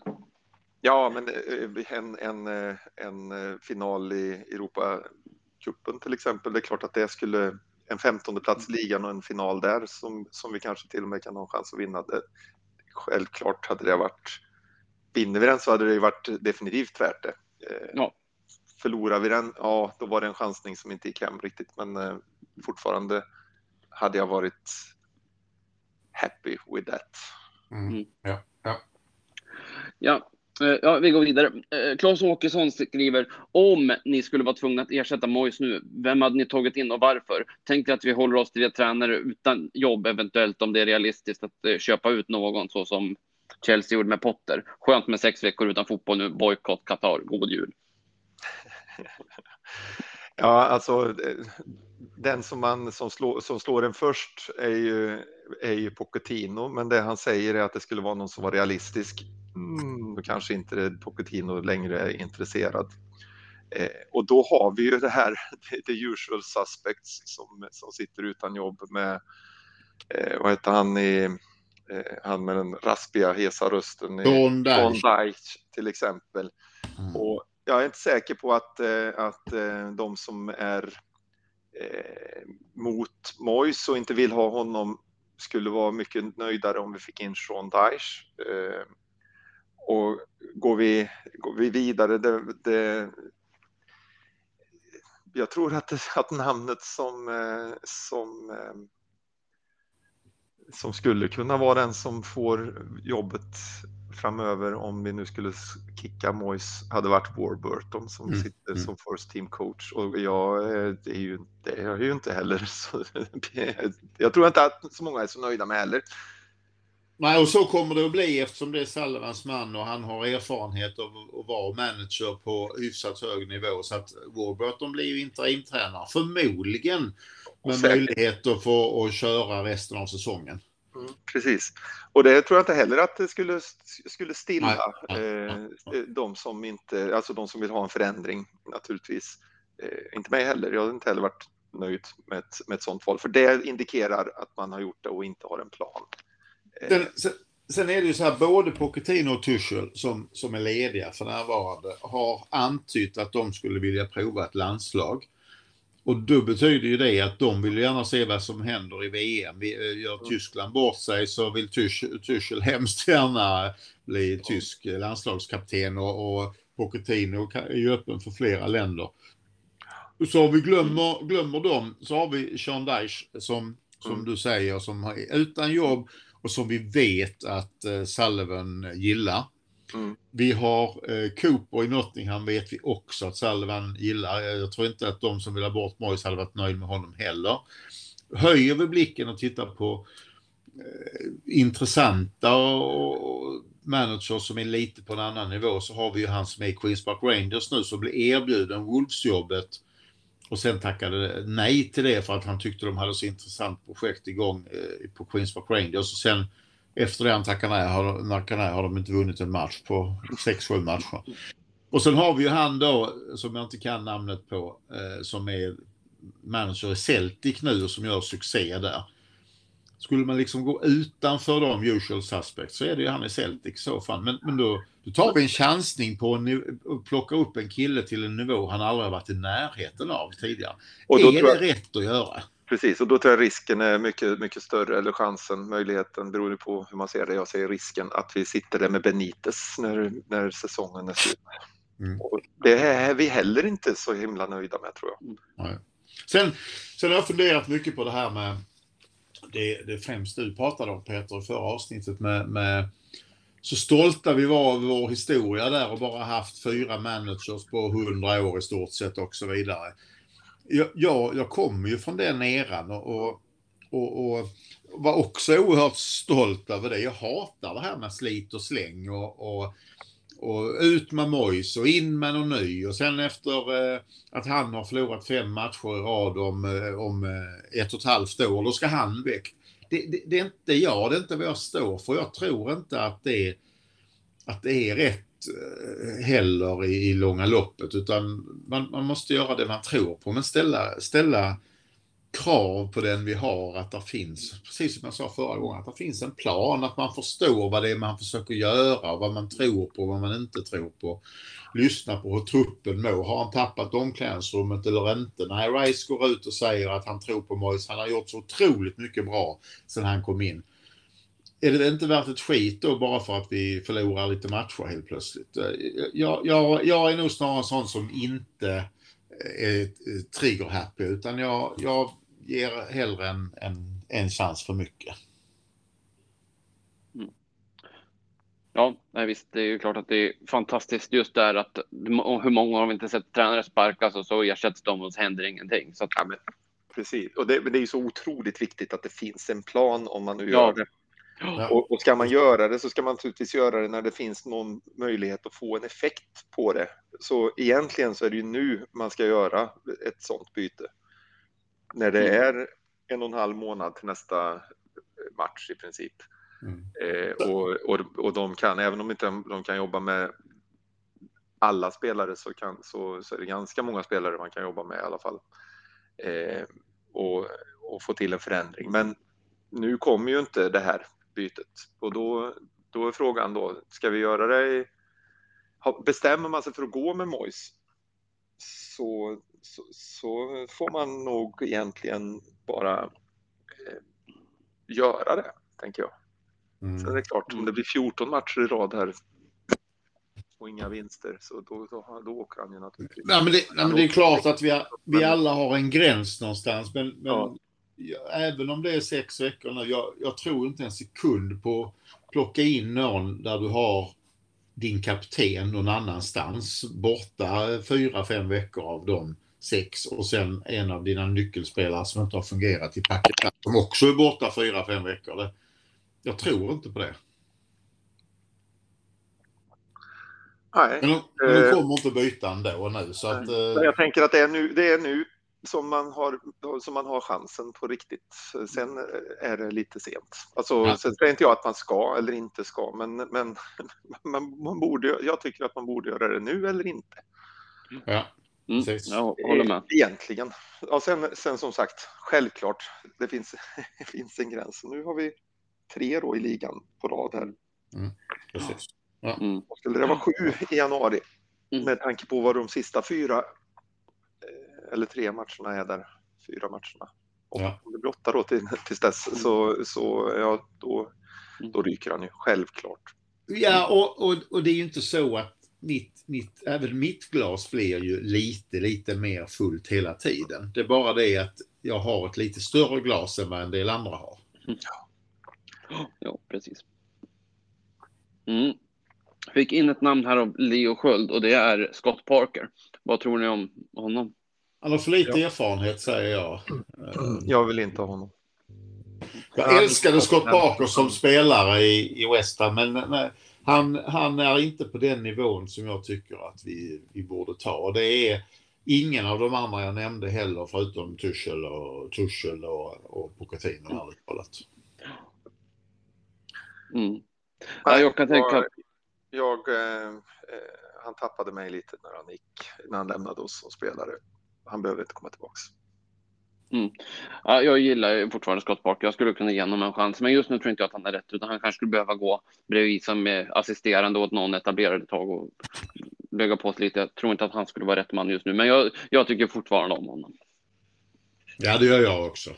Ja, men eh, en, en, eh, en eh, final i Europacupen till exempel, det är klart att det skulle en femtonde plats i ligan och en final där som, som vi kanske till och med kan ha en chans att vinna. Det, självklart hade det varit, vinner vi den så hade det varit definitivt värt det. Eh, ja. Förlorar vi den, ja då var det en chansning som inte gick hem riktigt men eh, fortfarande hade jag varit happy with that. Mm. mm. Ja, ja. Ja, Eh, ja, vi går vidare. Claes Åkesson skriver, om ni skulle vara tvungna att ersätta Mois nu, vem hade ni tagit in och varför? Tänk att vi håller oss till det tränare utan jobb, eventuellt om det är realistiskt att köpa ut någon så som Chelsea gjorde med Potter. Skönt med sex veckor utan fotboll nu, bojkott Qatar, god jul. Ja, alltså den som, man, som, slår, som slår en först är ju, är ju Pochettino, men det han säger är att det skulle vara någon som var realistisk mm, då kanske inte Pochettino längre är intresserad. Eh, och då har vi ju det här, the usual suspects som, som sitter utan jobb med, eh, vad heter han i, eh, han med den raspiga, hesa rösten. Don Deich till exempel. Mm. Och jag är inte säker på att, eh, att eh, de som är eh, mot Mois och inte vill ha honom skulle vara mycket nöjdare om vi fick in Sean Dyche. Och går vi, går vi vidare, det, det, jag tror att, att namnet som, eh, som, eh, som skulle kunna vara den som får jobbet framöver om vi nu skulle kicka Mois hade varit Warburton som Mm, sitter mm. som first team coach och jag, eh, det är ju, det är ju inte heller. Så, jag tror inte att så många är så nöjda med heller. Nej, och så kommer det att bli eftersom det är Sullivans man och han har erfarenhet av att vara manager på hyfsat hög nivå. Så att Warburton blir ju interimtränare, förmodligen med Säkert. möjlighet att få att köra resten av säsongen. Mm, precis. Och det tror jag inte heller att det skulle, skulle stilla Nej, nej, eh, de som inte, alltså de som vill ha en förändring naturligtvis. Eh, inte mig heller. Jag har inte heller varit nöjd med ett, med ett sånt val, för det indikerar att man har gjort det och inte har en plan. Eh, Sen, sen, sen är det ju så här, både Pochettino och Tuchel som, som är lediga för närvarande har antytt att de skulle vilja prova ett landslag. Och då betyder ju det att de vill gärna se vad som händer i VM. Eh, Gör Tyskland bort sig så vill Tuchel, Tuchel hemskt gärna bli tysk landslagskapten och, och Pochettino är ju öppen för flera länder. Så har vi glömmer, glömmer dem så har vi Sean Dyche som, som Mm. du säger som är utan jobb och som vi vet att eh, Sullivan gillar. Mm. Vi har eh, Cooper i Nottingham vet vi också att Sullivan gillar. Jag tror inte att de som vill ha bort Moyes hade varit nöjd med honom heller. Höjer vi blicken och tittar på eh, intressanta och, och managers som är lite på en annan nivå så har vi ju han som är i Queens Park Rangers nu som blev erbjuden Wolves-jobbet och sen tackade nej till det för att han tyckte de hade så intressant projekt igång eh, på Queens Park Rangers. Och sen efter det han tackade nej har, tackade nej har de inte vunnit en match på 6-7 matcher. Och sen har vi ju han då, som jag inte kan namnet på, eh, som är manager i Celtic nu och som gör succé där. Skulle man liksom gå utanför de usual suspects så är det ju han i Celtic i så fall. Men, men då, då tar vi en chansning på att plocka upp en kille till en nivå han aldrig har varit i närheten av tidigare. Och då är jag, det rätt att göra? precis, och då tror jag risken är mycket, mycket större, eller chansen, möjligheten, beroende på hur man ser det. Jag säger risken att vi sitter där med Benitez när, när säsongen är slut. Mm. Det är vi heller inte så himla nöjda med tror jag. Nej. Sen, sen har jag funderat mycket på det här med det, det främst du pratade om Peter i förra avsnittet med, med så stolta vi var över vår historia där och bara haft fyra managers på hundra år i stort sett och så vidare. Jag, jag, jag kommer ju från den eran och, och, och, och var också oerhört stolt över det. Jag hatar det här med slit och släng och, och, och ut med Mojs och in med någon ny och sen efter eh, att han har förlorat fem matcher i rad om, eh, om eh, ett och ett halvt år, då ska han väck. Det, det, det är inte jag, det är inte vad jag står för. Jag tror inte att det, att det är rätt eh, heller i, i långa loppet, utan man, man måste göra det man tror på, men ställa, ställa krav på den vi har, att det finns, precis som jag sa förra gången, att det finns en plan, att man förstår vad det är man försöker göra, vad man tror på, vad man inte tror på. Lyssna på hur truppen mår. Har han tappat omklädningsrummet eller inte? Nej, Rice går ut och säger att han tror på Moise. Han har gjort så otroligt mycket bra sedan han kom in. Är det inte värt ett skit då bara för att vi förlorar lite matcher helt plötsligt? Eh, jag, jag, jag är nog snarare en sån som inte eh, är eh, trigger-happy utan jag, jag ger hellre en, en, en chans för mycket. Ja, nej, visst, det är ju klart att det är fantastiskt just där att hur många har vi inte sett tränare sparkas och så ersätts de och så händer ingenting. Så att, Ja, men, precis, och det, men det är ju så otroligt viktigt att det finns en plan om man nu Ja. gör det. Ja. Och, och ska man göra det så ska man naturligtvis göra det när det finns någon möjlighet att få en effekt på det. Så egentligen så är det ju nu man ska göra ett sådant byte. När det Mm. är en och en halv månad till nästa match i princip. Mm. Eh, och, och, och de kan, även om inte de kan jobba med alla spelare så, kan, så, så är det ganska många spelare man kan jobba med i alla fall. Eh, och, och få till en förändring. Men nu kommer ju inte det här bytet och då, då är frågan då, ska vi göra det i, bestämmer man sig för att gå med Mois så, så, så får man nog egentligen bara eh, göra det, tänker jag. Sen är Mm. det klart, om det blir 14 matcher i rad här och inga vinster, så då, då, då åker han ju naturligtvis. Nej, men det, nej, men det är klart att vi, vi alla har en gräns någonstans. Men, men Ja. även om det är sex veckor nu, jag, jag tror inte en sekund på plocka in någon där du har din kapten någon annanstans borta fyra, fem veckor av de sex och sen en av dina nyckelspelare som inte har fungerat i packet som också är borta fyra, fem veckor. Jag tror inte på det. Nej. Men de, men de eh, kommer inte byta ändå nu så att... Eh... Jag tänker att det är nu, det är nu som man har, som man har chansen på riktigt. Sen är det lite sent. Alltså, ja. Sen säger inte jag att man ska eller inte ska, men, men man, man borde, jag tycker att man borde göra det nu eller inte. Ja, mm, jag håller med. Egentligen. Ja, sen, sen som sagt, självklart, det finns, det finns en gräns. Nu har vi tre då i ligan på rad här. Mm, precis. Ja. Mm. Skulle det vara sju i januari mm. med tanke på vad de sista fyra eller tre matcherna är där, fyra matcherna. Och ja. om det blir åtta då till, tills dess så, så ja, då, mm. då ryker han ju självklart. Ja, och, och, och det är ju inte så att mitt, mitt, även mitt glas blir ju lite, lite mer fullt hela tiden. Det är bara det att jag har ett lite större glas än vad en del andra har. Mm. Ja, precis. Mm. Fick in ett namn här av Leo Sköld och det är Scott Parker. Vad tror ni om honom? Han har för lite ja. erfarenhet säger jag. Jag vill inte ha honom. Jag älskade Scott Barker som spelare i, i West Ham, men nej, han, han är inte på den nivån som jag tycker att vi, vi borde ta. Och det är ingen av de andra jag nämnde heller, förutom Tuchel och, Tuchel och, och Pochettino, talat. Mm. Ja, jag kan tänka... Jag, eh, han tappade mig lite när han gick, när han lämnade oss som spelare han behöver inte komma tillbaks. Mm. Ja, jag gillar fortfarande Scott Parker. Jag skulle kunna ge honom en chans, men just nu tror inte jag att han är rätt, utan han kanske skulle behöva gå bredvid som assisterande åt någon etablerad ett tag och bygga på sig lite. Jag tror inte att han skulle vara rätt man just nu, men jag, jag tycker fortfarande om honom. Ja, det gör jag också.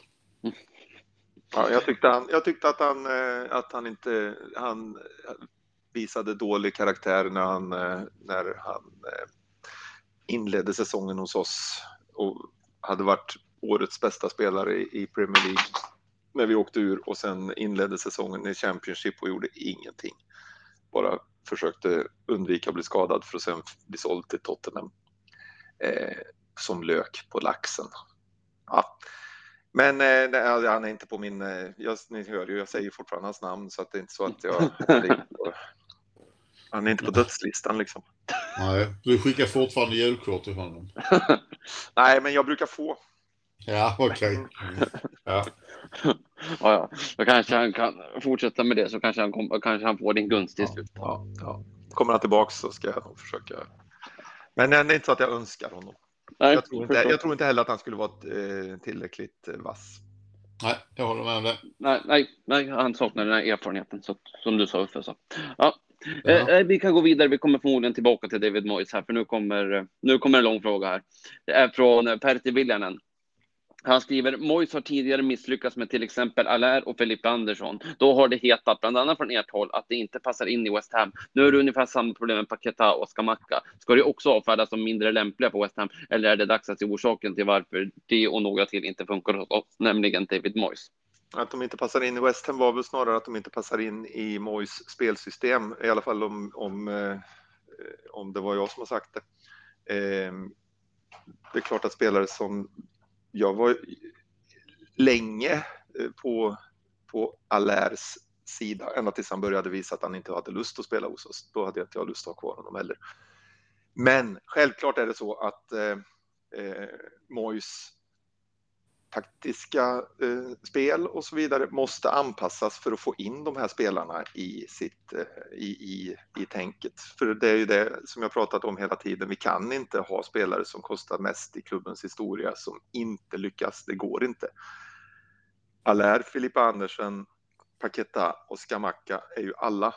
Ja, jag tyckte, han, jag tyckte att, han, eh, att han inte han visade dålig karaktär när han, eh, när han eh, inledde säsongen hos oss och hade varit årets bästa spelare i Premier League när vi åkte ur och sen inledde säsongen i Championship och gjorde ingenting. Bara försökte undvika att bli skadad för att sen bli såld till Tottenham eh, som lök på laxen. Ja. Men eh, han är inte på min, eh, jag, ni hör ju, jag säger fortfarande hans namn så att det är inte så att jag Han är inte på dödslistan liksom. Nej, du skickar fortfarande julkort till honom. Nej, men jag brukar få. Ja, okej. Okay. Ja. ja, ja. Då kanske han kan fortsätta med det så kanske han, kom, kanske han får din gunst till slut. Ja, ja. Kommer han tillbaka så ska jag nog försöka. Men det är inte så att jag önskar honom. Nej, jag, tror inte, jag tror inte heller att han skulle vara eh, tillräckligt eh, vass. Nej, jag håller med om det. Nej, nej, nej han saknar den här erfarenheten så, som du sa Uffe. Så. Ja, Ja. Eh, eh, vi kan gå vidare. Vi kommer förmodligen tillbaka till David Moyes här, för nu kommer, nu kommer en lång fråga här. Det är från Pertti Viljanen. Han skriver, Mois har tidigare misslyckats med till exempel Allaire och Felipe Andersson. Då har det hetat, bland annat från ert håll, att det inte passar in i West Ham. Nu är det ungefär samma problem med Paketa och Skamacka. Ska det också avfärdas som mindre lämpliga på West Ham? Eller är det dags att se orsaken till varför det och några till inte funkar hos oss, nämligen David Moyes? Att de inte passar in i West Ham var väl snarare att de inte passar in i Moyes spelsystem, i alla fall om, om, eh, om det var jag som har sagt det. Eh, det är klart att spelare som jag var länge eh, på, på Allers sida, ända tills han började visa att han inte hade lust att spela hos oss. Då hade jag inte jag lust att ha kvar honom heller. Men självklart är det så att eh, eh Mois taktiska eh, spel och så vidare måste anpassas för att få in de här spelarna i, sitt, eh, i, i, i tänket. För det är ju det som jag pratat om hela tiden. Vi kan inte ha spelare som kostar mest i klubbens historia som inte lyckas. Det går inte. Allaire, Filippa Andersen, Paketa och Skamaka är ju alla.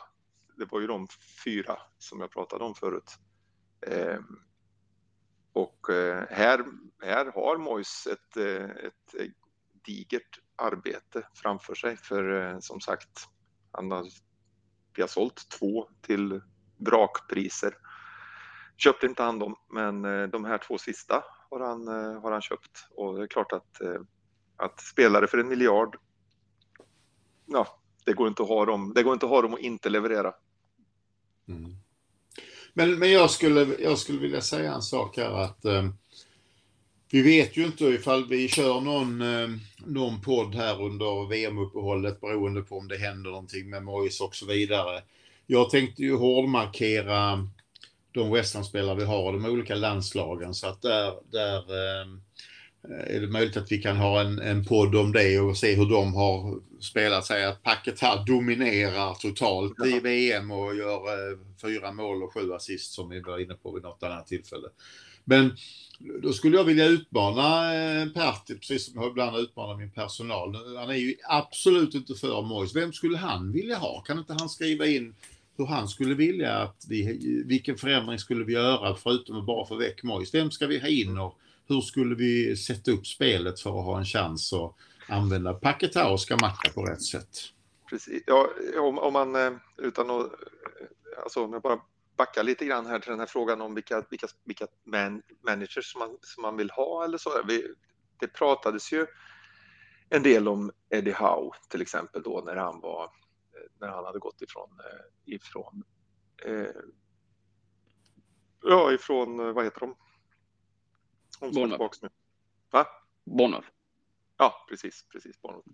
Det var ju de fyra som jag pratade om förut. Eh, och eh, här, här har Mois ett, eh, ett digert arbete framför sig för eh, som sagt, han har, vi har sålt två till vrakpriser. Köpte inte han dem, men de här två sista har han, har han köpt och det är klart att, att spelare för en miljard, ja, det går inte att ha dem, det går inte att ha dem och inte leverera. Mm. Men, men jag, skulle, jag skulle vilja säga en sak här att eh, vi vet ju inte ifall vi kör någon, eh, någon podd här under VM-uppehållet beroende på om det händer någonting med Mois och så vidare. Jag tänkte ju hårdmarkera de westernspelare vi har, och de olika landslagen så att där, där eh, är det möjligt att vi kan ha en, en podd om det och se hur de har spelat. Säg att packet här dominerar totalt ja. i VM och gör eh, fyra mål och sju assist som vi var inne på vid något annat tillfälle. Men då skulle jag vilja utmana eh, Pertti, precis som jag ibland utmanar min personal. Han är ju absolut inte för Mois. Vem skulle han vilja ha? Kan inte han skriva in hur han skulle vilja att vi, vilken förändring skulle vi göra förutom att bara få väck Mois? Vem ska vi ha in och hur skulle vi sätta upp spelet för att ha en chans att använda Paketa och Skamacka på rätt sätt? Precis, ja, om, om man eh, utan att, eh, alltså om jag bara backar lite grann här till den här frågan om vilka, vilka, vilka man, managers som man, som man vill ha eller så. Vi, det pratades ju en del om Eddie Howe till exempel då när han var eh, när han hade gått ifrån ifrån eh, ja ifrån vad heter de Bournemouth. Va? Bournemouth. Ja, precis, precis. Bournemouth.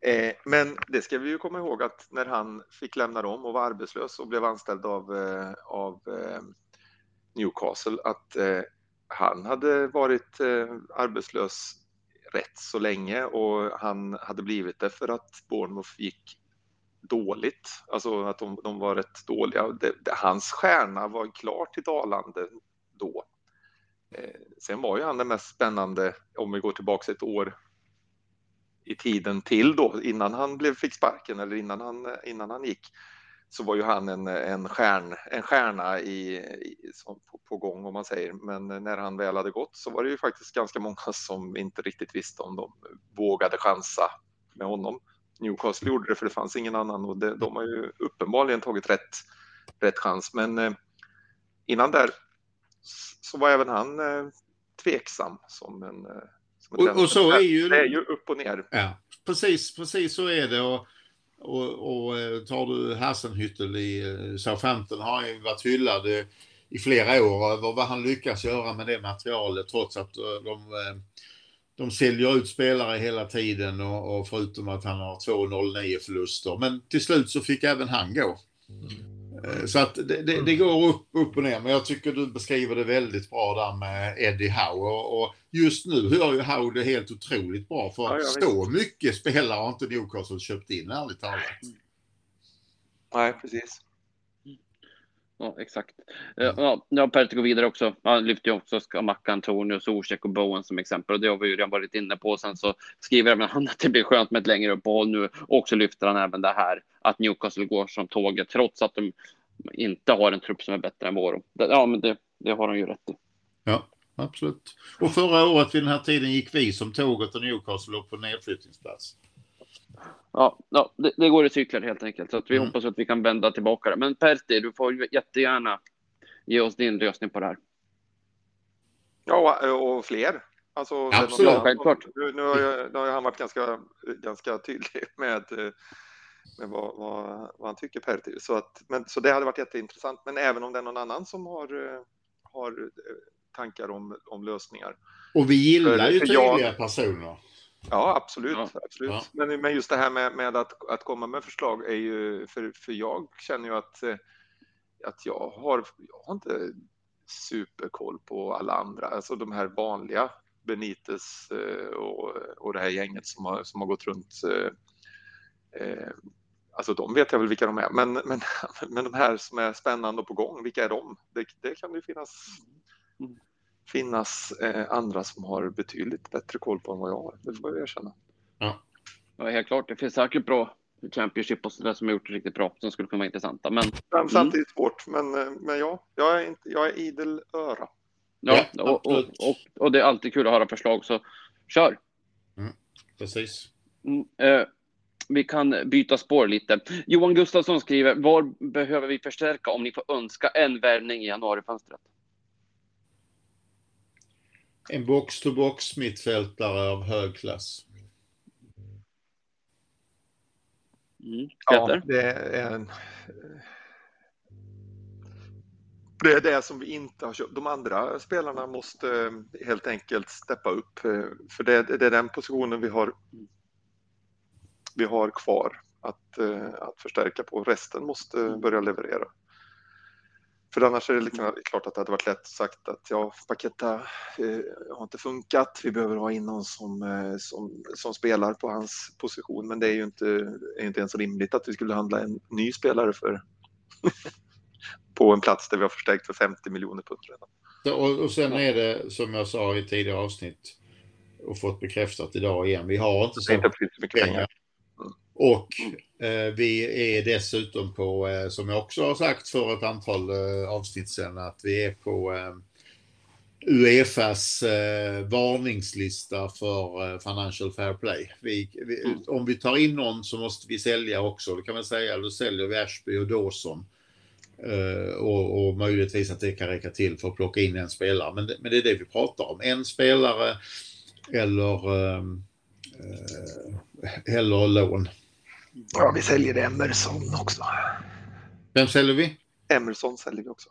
Eh, men det ska vi ju komma ihåg att när han fick lämna dem och var arbetslös och blev anställd av, eh, av eh, Newcastle att eh, han hade varit eh, arbetslös rätt så länge och han hade blivit det för att Bournemouth gick dåligt, alltså att de, de var rätt dåliga. Det, det, hans stjärna var klart till dalande då. Eh, sen var ju han den mest spännande, om vi går tillbaka ett år i tiden till då, innan han blev, fick sparken eller innan han, innan han gick, så var ju han en, en, stjärn, en stjärna i, i på, på, gång om man säger. Men när han väl hade gått så var det ju faktiskt ganska många som inte riktigt visste om de vågade chansa med honom. Newcastle gjorde det för det fanns ingen annan och det, de har ju uppenbarligen tagit rätt, rätt chans. Men eh, innan där så var även han eh, tveksam som en... Eh, som och, och, så är ju... Det är ju upp och ner. Ja, precis, precis så är det. Och, och, och eh, tar du Hassenhüttel i Southampton har han ju varit hyllad i flera år över vad han lyckas göra med det materialet trots att de, de säljer ut spelare hela tiden och, och förutom att han har 2-0-9 förluster. Men till slut så fick även han gå. Mm. Eh, så att det, det, det, går upp, upp och ner, men jag tycker du beskriver det väldigt bra där med Eddie Howe. Och just nu gör ju Howe det helt otroligt bra för ja, så mycket spelare har inte Newcastle köpt in, ärligt talat. Nej, precis. Ja, exakt. Eh, ja, ja Pertti går vidare också. Han lyfter ju också Skamacka, Antonio, Zuzek och Bowen som exempel. Och det har vi ju redan varit inne på. Sen så skriver även han att det blir skönt med ett längre uppehåll nu. Och så lyfter han även det här att Newcastle går som tåget trots att de inte har en trupp som är bättre än vår. Ja, men det, det har de ju rätt i. Ja, absolut. Och förra året vid den här tiden gick vi som tåget och Newcastle upp på nedflyttningsplats. Ja, ja det, det, går i cykler helt enkelt. Så att vi mm. hoppas att vi kan vända tillbaka det. Men Pertti, du får jättegärna ge oss din lösning på det här. Ja, och fler. Alltså, Absolut, självklart. Nu, nu, har jag, nu har han varit ganska, ganska tydlig med, med vad, vad, vad han tycker Pertti. Så, att, men, så det hade varit jätteintressant. Men även om det är någon annan som har, har tankar om, om lösningar. Och vi gillar för, ju tydliga jag, personer. Ja, absolut. Ja. absolut. Ja. Men, men just det här med, med att, att komma med förslag är ju, för, för jag känner ju att, att jag, har, jag har inte superkoll på alla andra, alltså de här vanliga Benites eh, och, och det här gänget som har, som har gått runt. Eh, eh, alltså de vet jag väl vilka de är, men, men, men de här som är spännande och på gång, vilka är de? Det, det kan ju finnas mm finnas eh, andra som har betydligt bättre koll på än vad jag har. Det får jag erkänna. Ja, ja helt klart. Det finns säkert bra Championship och sådär som har gjort det riktigt bra som skulle kunna vara intressanta. Men, men samtidigt mm. svårt. Men, eh, men ja, jag är, inte, jag är idel öra. Ja, ja och, och, och, och, det är alltid kul att höra förslag, så kör. Mm, precis. Mm, eh, vi kan byta spår lite. Johan Gustafsson skriver, var behöver vi förstärka om ni får önska en värvning i januarifönstret? En box-to-box mittfältare av hög klass. Mm. Ja, det är en... Det är det som vi inte har köpt. De andra spelarna måste eh, helt enkelt steppa upp. eh, För det, det är den positionen vi har, vi har kvar att, eh, att förstärka på. Resten måste börja leverera. För annars är det lika klart att det hade varit lätt sagt att ja, Paketa eh, har inte funkat. Vi behöver ha in någon som, eh, som, som spelar på hans position. Men det är ju inte, är inte ens rimligt att vi skulle handla en ny spelare för på en plats där vi har förstärkt för 50 miljoner pund redan. Och, och sen är det som jag sa i tidigare avsnitt och fått bekräftat idag igen. Vi har inte så mycket pengar. pengar. Och eh, vi är dessutom på, eh, som jag också har sagt för ett antal eh, avsnitt sedan, att vi är på eh, Uefas eh, varningslista för eh, Financial Fair Play. Vi, vi, Mm. Om vi tar in någon så måste vi sälja också. Det kan man säga. Då säljer vi Ashby och Dawson. Eh, och, och möjligtvis att det kan räcka till för att plocka in en spelare. Men det, men det är det vi pratar om. En spelare eller, eh, eh, eller lån. Ja, vi säljer Emerson också. Vem säljer vi? Emerson säljer vi också.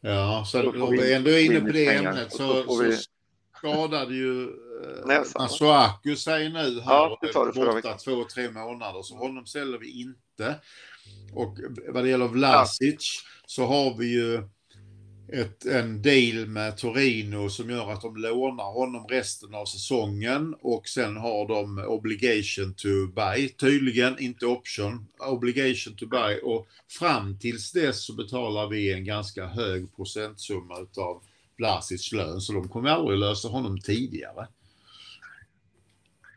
Ja, så om vi ändå är inne på det ämnet så, får vi- så skadade ju eh? Masuaku sig nu här Ja, det är förra borta två, tre månader. Så honom säljer vi inte. Och vad det gäller Vlasic så har vi ju ett, en deal med Torino som gör att de lånar honom resten av säsongen och sen har de obligation to buy, tydligen inte option, obligation to buy och fram tills dess så betalar vi en ganska hög procentsumma utav Vlasics lön så de kommer aldrig lösa honom tidigare.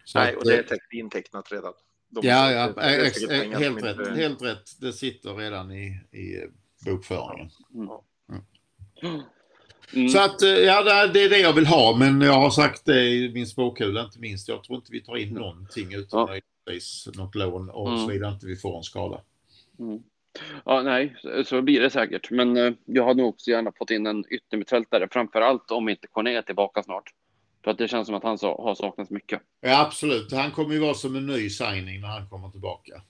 Så Nej, och det är eh, intecknat redan. De- Ja, ja, det säkert pengar helt rätt. inte- Helt rätt. Det sitter redan i, i bokföringen. Mm. Så att, eh, ja, det är- det jag vill ha, men jag har sagt det i min spåkula inte minst. Jag tror inte vi tar in någonting utan Ja. något lån och Mm. såvida inte vi får en skada. Mm. Ja, nej, så- så blir det säkert. Men eh, jag hade nog också gärna fått in en yttermittfältare, framför allt om inte Corné är tillbaka snart. För att det känns som att han så, har saknats mycket. Ja, absolut. Han kommer ju vara som en ny signing när han kommer tillbaka.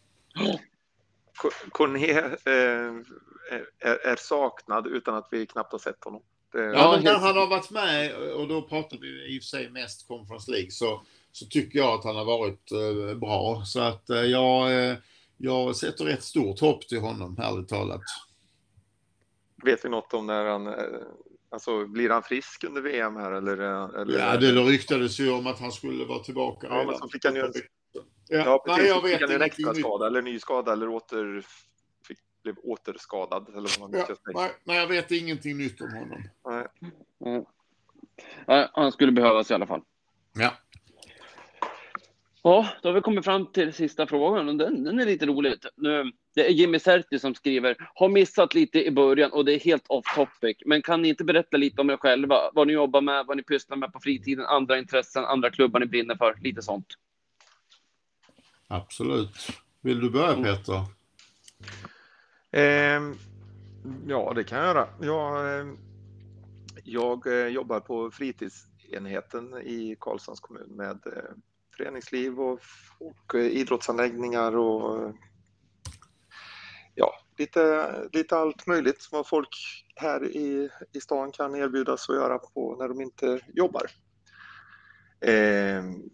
Cor- Corné eh, är, är saknad utan att vi knappt har sett honom. Det, Ja, men när han har varit med, och då pratar vi i och för sig mest Conference League, så, så tycker jag att han har varit eh, bra. Så att eh, jag, eh, jag sätter ett stort hopp till honom, ärligt talat. Vet vi något om när han, eh, alltså blir han frisk under VM här eller? eller Ja, det ryktades ju om att han skulle vara tillbaka Ja, men så fick han ju en- Ja, Ja, precis. nej, jag Fick vet ju en ingenting extra nytt. skada eller ny skada eller åter, fick, blev återskadad eller vad man Ja, nej, nej, jag vet ingenting nytt om honom. Nej. Mm. Ja, han skulle behövas i alla fall. Ja. Ja, då har vi kommit fram till sista frågan och den, den är lite rolig. Nu, det är Jimmy Serti som skriver, har missat lite i början och det är helt off topic. Men kan ni inte berätta lite om er själva? Vad ni jobbar med, vad ni pysslar med på fritiden, andra intressen, andra klubbar ni brinner för, lite sånt. Absolut. Vill du börja Mm. Peter? Ehm, ja, det kan jag göra. Jag, ehm, jag eh, jobbar på fritidsenheten i Karlshamns kommun med eh, föreningsliv och, och eh, idrottsanläggningar och eh, ja, lite, lite allt möjligt vad folk här i, i stan kan erbjudas att göra på när de inte jobbar. Ehm,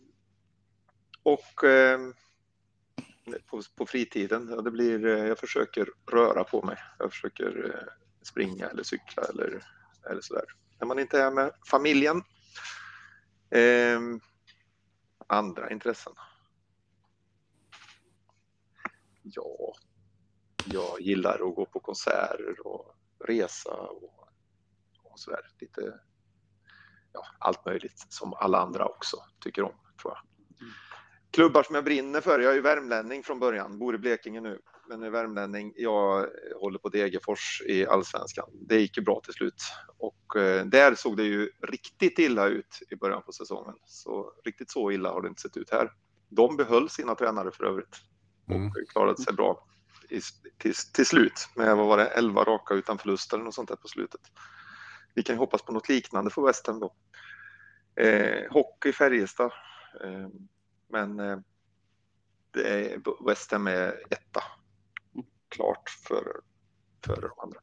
och ehm, på, på fritiden. Ja, det blir, eh, jag försöker röra på mig. Jag försöker eh, springa eller cykla eller, eller sådär. När man inte är med familjen. Eh, andra intressen. Ja, jag gillar att gå på konserter och resa och, och sådär. Lite, ja, allt möjligt som alla andra också tycker om, tror jag klubbar som jag brinner för. Jag är ju värmlänning från början, bor i Blekinge nu, men är värmlänning. Jag håller på Degerfors i allsvenskan. Det gick ju bra till slut och eh, där såg det ju riktigt illa ut i början på säsongen. Så riktigt så illa har det inte sett ut här. De behöll sina tränare för övrigt Mm. och klarade sig bra i, till, till slut med, vad var det, 11 raka utan förlust eller något sånt där på slutet. Vi kan ju hoppas på något liknande för West Ham då. Eh, hockey Färjestad. Eh, men eh, det är West Ham är etta. Klart för, för de andra.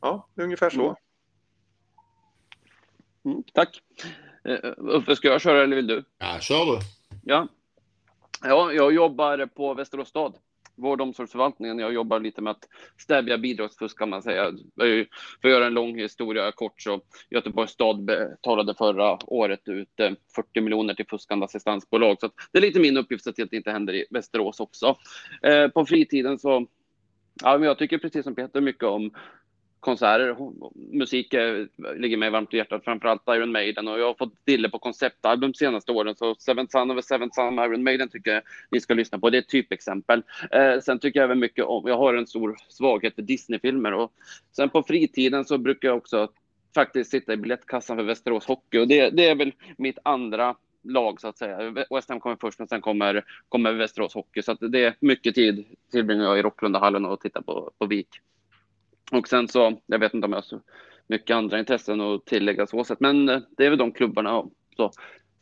Ja, ungefär så. Mm. Mm, tack. Uh, Uffe, ska jag köra eller vill du? Ja, kör du. Ja. ja, jag jobbar på Västerås stad vård och omsorgsförvaltningen. Jag jobbar lite med att stävja bidragsfusk kan man säga. För att göra en lång historia kort så Göteborgs stad betalade förra året ut eh, 40 miljoner till fuskande assistansbolag. Så det är lite min uppgift att det inte händer i Västerås också. Eh, på fritiden så Ja, men jag tycker precis som Peter mycket om konserter. Musik ligger mig varmt i hjärtat, framförallt Iron Maiden. Och jag har fått dille på konceptalbum de senaste åren. Så Seven Sun a Seven Sun Iron Maiden tycker jag ni ska lyssna på. Det är ett typexempel. Eh, sen tycker jag även mycket om, jag har en stor svaghet för Disney-filmer. Och sen på fritiden så brukar jag också faktiskt sitta i biljettkassan för Västerås Hockey. Och det, det är väl mitt andra lag så att säga. West Ham kommer först, men sen kommer, kommer Västerås Hockey. Så att det är mycket tid tillbringar jag i Rocklundahallen och tittar på, på VIK. Och sen så, jag vet inte om jag har så mycket andra intressen att tillägga så sätt, men eh, det är väl de klubbarna. Och så.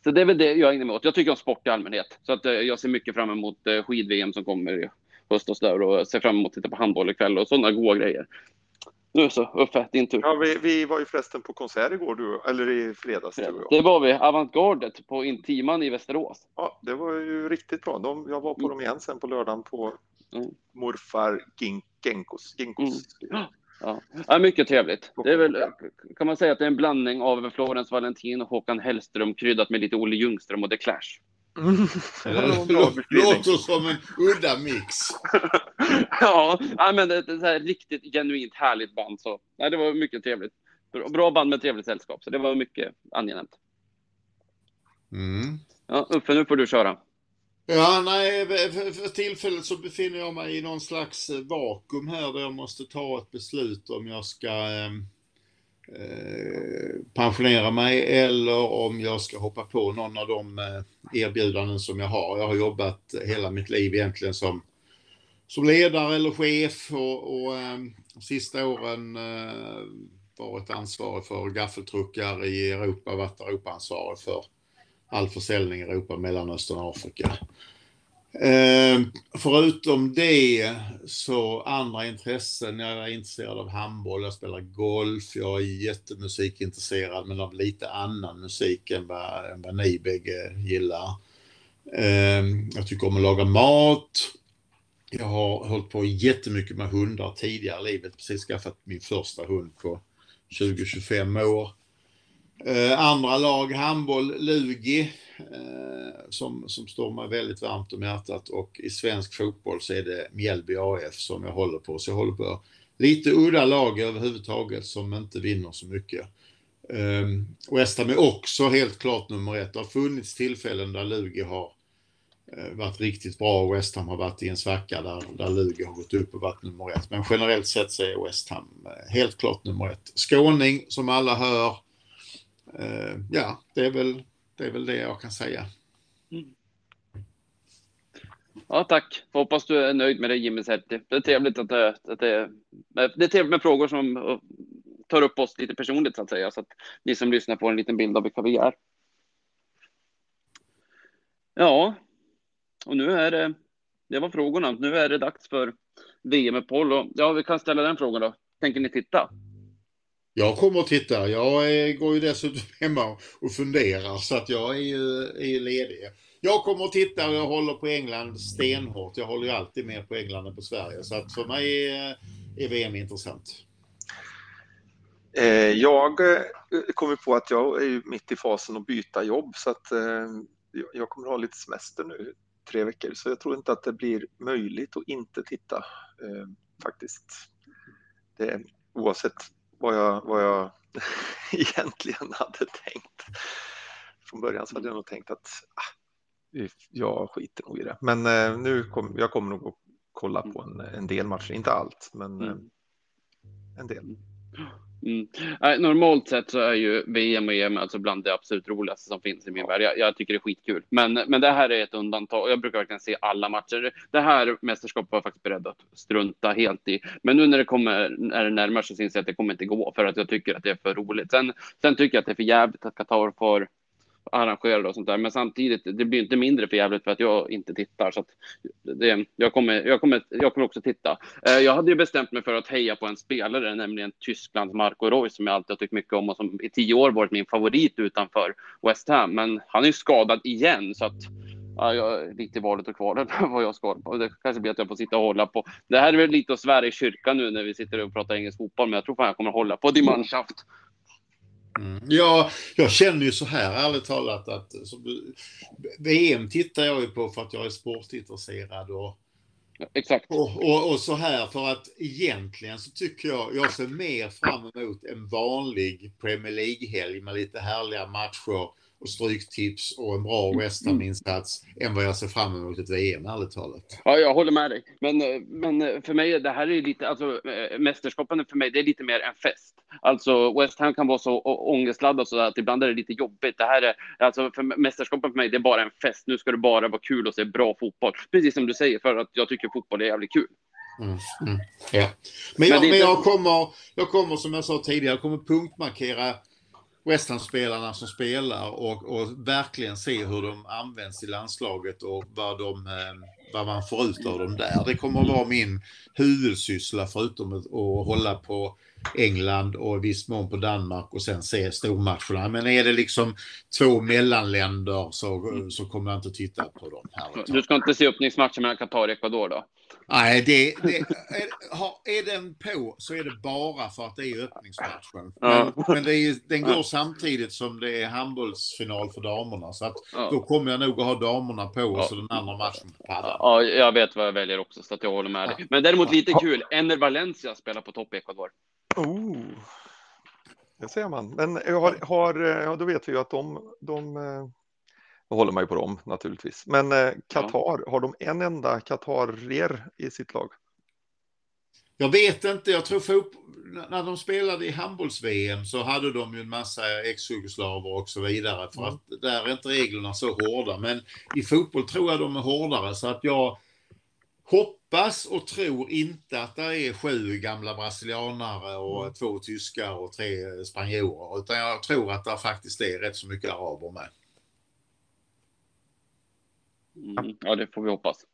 så det är väl det jag ägnar mig åt. Jag tycker om sport i allmänhet, så att eh, jag ser mycket fram emot eh, skid-VM som kommer i höst och där och ser fram emot att titta på handboll ikväll och sådana goda grejer. Nu så, Uffe, din tur. Ja, vi, vi, var ju förresten på konsert igår, du, eller i fredags. Du det var vi, Avantgardet på Intiman i Västerås. Ja, det var ju riktigt bra. De, jag var på mm. dem igen sen på lördagen på mm. morfar Gink, Genkos. Genkos. Mm. Ja. ja, mycket trevligt. Det är väl, kan man säga att det är en blandning av Florens Valentin och Håkan Hellström kryddat med lite Olle Ljungström och The Clash. Mm. Låter som en udda mix. ja, men det är ett riktigt genuint härligt band. Så, nej, det var mycket trevligt. Bra band med trevligt sällskap, så det var mycket angenämt. Mm. Ja, Uffe, nu får du köra. Ja, nej, för tillfället så befinner jag mig i någon slags eh, vakuum här där jag måste ta ett beslut om jag ska ehm, eh, pensionera mig eller om jag ska hoppa på någon av de eh, erbjudanden som jag har. Jag har jobbat hela mitt liv egentligen som, som ledare eller chef och, och eh, sista åren eh, varit ansvarig för gaffeltruckar i Europa, varit Europaansvarig för all försäljning i Europa, Mellanöstern och Afrika. Eh, förutom det så andra intressen. Jag är intresserad av handboll, jag spelar golf, jag är jättemusikintresserad men av lite annan musik än vad, än vad ni bägge gillar. Eh, jag tycker om att laga mat. Jag har hållit på jättemycket med hundar tidigare i livet, precis skaffat min första hund på 20-25 år. Eh, andra lag, handboll, Lugi, eh, som, som står mig väldigt varmt om hjärtat och i svensk fotboll så är det Mjällby AF som jag håller på. Så jag håller på lite udda lag överhuvudtaget som inte vinner så mycket. Eh, West Ham är också helt klart nummer ett. Det har funnits tillfällen där Lugi har eh, varit riktigt bra och West Ham har varit i en svacka där, där Lugi har gått upp och varit nummer ett. Men generellt sett så är West Ham eh, helt klart nummer ett. Skåning som alla hör, eh, ja, det är, väl, det är väl det jag kan säga. Mm. Ja, tack. hoppas du är nöjd med det Jimmy Serti. Det är trevligt att det, att det, eh, det är trevligt med frågor som eh, tar upp oss lite personligt så att säga, så att ni som lyssnar får en liten bild av vilka vi är. Ja, och nu är det, det var frågorna. Nu är det dags för VM-uppehåll ja, vi kan ställa den frågan då. Tänker ni titta? Jag kommer att titta. Jag eh, går ju dessutom hemma och funderar så att jag är ju, är ju ledig. Jag kommer att titta och jag håller på England stenhårt. Jag håller ju alltid mer på England än på Sverige. Så att för mig eh, är, är VM intressant. Eh, jag kommer på att jag är mitt i fasen att byta jobb så att jag kommer ha lite semester nu, tre veckor. Så jag tror inte att det blir möjligt att inte titta faktiskt. Det, oavsett vad jag, vad jag egentligen hade tänkt. Från början så hade jag nog tänkt att ah, jag skiter nog i det. Men eh, nu kom, jag kommer nog att kolla på en, en del matcher, inte allt, men mm. eh, en del. Mm. normalt sett så är ju VM och EM alltså bland det absolut roligaste som finns i min värld. Jag, jag, tycker det är skitkul. Men, men det här är ett undantag. Jag brukar verkligen se alla matcher. Det här mästerskapet var jag faktiskt beredd att strunta helt i. Men nu när det kommer, när det närmar sig så inser jag att det kommer inte gå för att jag tycker att det är för roligt. Sen, sen tycker jag att det är för jävligt att Qatar får arrangerade och sånt där. Men samtidigt, det blir inte mindre för jävligt för att jag inte tittar. Så att det, jag, kommer, jag, kommer, jag kommer också titta. Eh, jag hade ju bestämt mig för att heja på en spelare, nämligen Tysklands Marco Reus, som jag alltid har tyckt mycket om och som i tio år varit min favorit utanför West Ham. Men han är ju skadad igen, så att Ja, jag är lite i valet och kvalet vad jag ska på. Det kanske blir att jag får sitta och hålla på. Det här är väl lite att svära i kyrkan nu när vi sitter och pratar engelsk fotboll, men jag tror fan jag kommer hålla på Die Mannschaft. Mm. Ja, jag känner ju så här ärligt talat att så, VM tittar jag ju på för att jag är sportintresserad och, Exakt. Och, och, och, så här för att egentligen så tycker jag, jag ser mer fram emot en vanlig Premier League-helg med lite härliga matcher och stryktips och en bra West Ham-insats än vad jag ser fram emot ett VM, ärligt talat. Ja, jag håller med dig. Men, men för mig, det här är lite, alltså mästerskapen för mig, det är lite mer en fest. Alltså West Ham kan vara så ångestladdad så att ibland är det lite jobbigt. Det här är, alltså för mästerskapen för mig, det är bara en fest. Nu ska det bara vara kul och se bra fotboll. Precis som du säger, för att jag tycker fotboll är jävligt kul. Mm, mm, ja. Men, jag, men, men jag, kommer, jag kommer, som jag sa tidigare, jag kommer punktmarkera West Ham-spelarna som spelar och, och, verkligen se hur de används i landslaget och vad, de, eh, vad man får ut av dem där. Det kommer att vara min huvudsyssla förutom att hålla på England och i viss mån på Danmark och sen se stormatcherna. Men är det liksom två mellanländer så, så kommer jag inte titta på dem. Här du ska inte se öppningsmatchen mellan Qatar och Ecuador då? Nej, det, det, är, är den på så är det bara för att det är öppningsmatchen. Men, ja. men är, den går ja. samtidigt som det är handbollsfinal för damerna. Så att ja. då kommer jag nog att ha damerna på och så den andra matchen på paddan. Ja, jag vet vad jag väljer också så att jag håller med dig. Men däremot lite kul, Ener Valencia spelar på topp i Ecuador. Oh. Det ser man. Men har, har, ja, då vet vi ju att de, de då håller man ju på dem naturligtvis. Men eh, Qatar, ja. har de en enda Qatarier i sitt lag? Jag vet inte, jag tror för, när de spelade i handbolls-VM så hade de ju en massa ex-jugoslaver och så vidare. För mm. att där är inte reglerna så hårda. Men i fotboll tror jag de är hårdare så att jag hoppas och tror inte att det är sju gamla brasilianare och mm. två tyskar och tre spanjorer. Utan jag tror att det faktiskt är rätt så mycket araber med. Mm, ja, det får vi hoppas.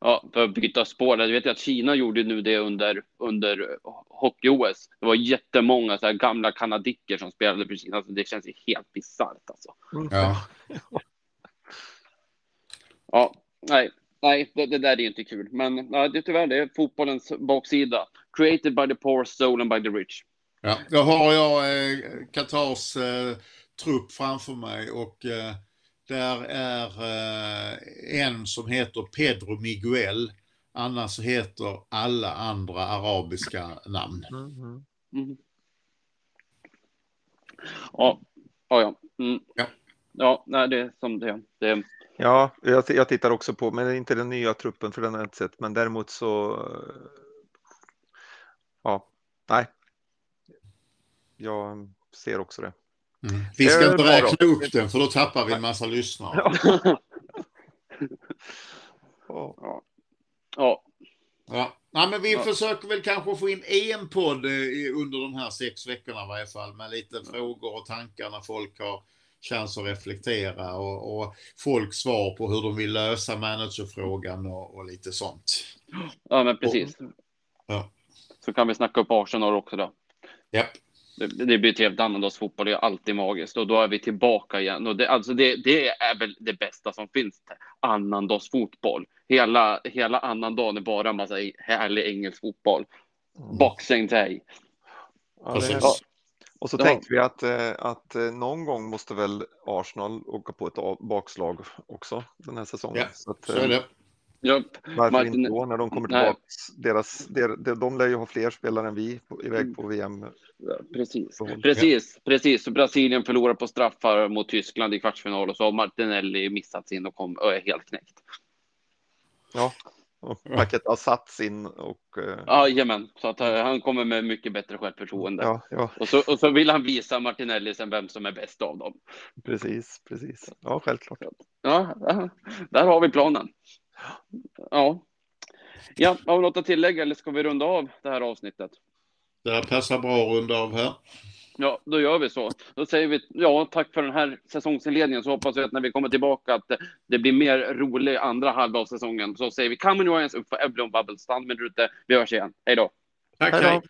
Ja, för att byta spår, jag vet att Kina gjorde nu det under, under hockey-OS. Det var jättemånga så gamla kanadicker som spelade för Kina, så det känns ju helt bisarrt alltså. Ja. ja, nej, nej, det, det, där är inte kul. Men ja, det, tyvärr, det är fotbollens baksida. Created by the poor, stolen by the rich. Ja, då har jag eh, Qatars eh, trupp framför mig och eh, där är eh, en som heter Pedro Miguel. Annars heter alla andra arabiska namn. Mm. Mm. Ja, ja, ja. Mm. ja. Ja, nej, det är som det, det Ja, jag, jag tittar också på, men inte den nya truppen för den har jag inte sett, men däremot så. Ja, nej. Jag ser också det. Mm. Vi ska inte räkna upp den för då tappar vi en massa lyssnare. Ja. ja. ja. ja. Nej, men vi ja. försöker väl kanske få in en podd eh, under de här sex veckorna i varje fall med lite frågor och tankar när folk har chans att reflektera och, och folk svar på hur de vill lösa managerfrågan och, och lite sånt. Ja, men precis. Och, ja. Så kan vi snacka upp Arsenal också då. Japp. Det, det blir ett helt annandagsfotboll, det är alltid magiskt och då är vi tillbaka igen. Och det, alltså det, det är väl det bästa som finns, annandagsfotboll. Hela, hela annandagen är bara en massa härlig engelsk fotboll. Mm. Boxing day. Ja, ja. Och så ja. tänkte vi att, eh, att eh, någon gång måste väl Arsenal åka på ett bakslag också den här säsongen. Ja, så, att, så är det. Ja, Varför Martin... inte då när de kommer tillbaka? Deras, der, de lär ju ha fler spelare än vi på, iväg på VM. Ja, precis, precis, precis. Så Brasilien förlorar på straffar mot Tyskland i kvartsfinal och så har Martinelli missat sin och, kom, och är helt knäckt. Ja, och paket har satt sin och. Uh... Ja, jajamän, så att uh, han kommer med mycket bättre självförtroende. Ja, ja. Och, så, och så vill han visa Martinelli sen vem som är bäst av dem. Precis, precis. Ja, självklart. Ja, där har vi planen. Ja. Ja, har vi något att tillägga eller ska vi runda av det här avsnittet? Det passar bra att runda av här. Ja, då gör vi så. Då säger vi ja, tack för den här säsongsinledningen. Så hoppas vi att när vi kommer tillbaka att det blir mer rolig andra halva av säsongen. Så säger vi Come Royals upp för Evelyn Bubble. Stand med ute. Vi hörs igen. Hej då. Tack, Hej då. hej.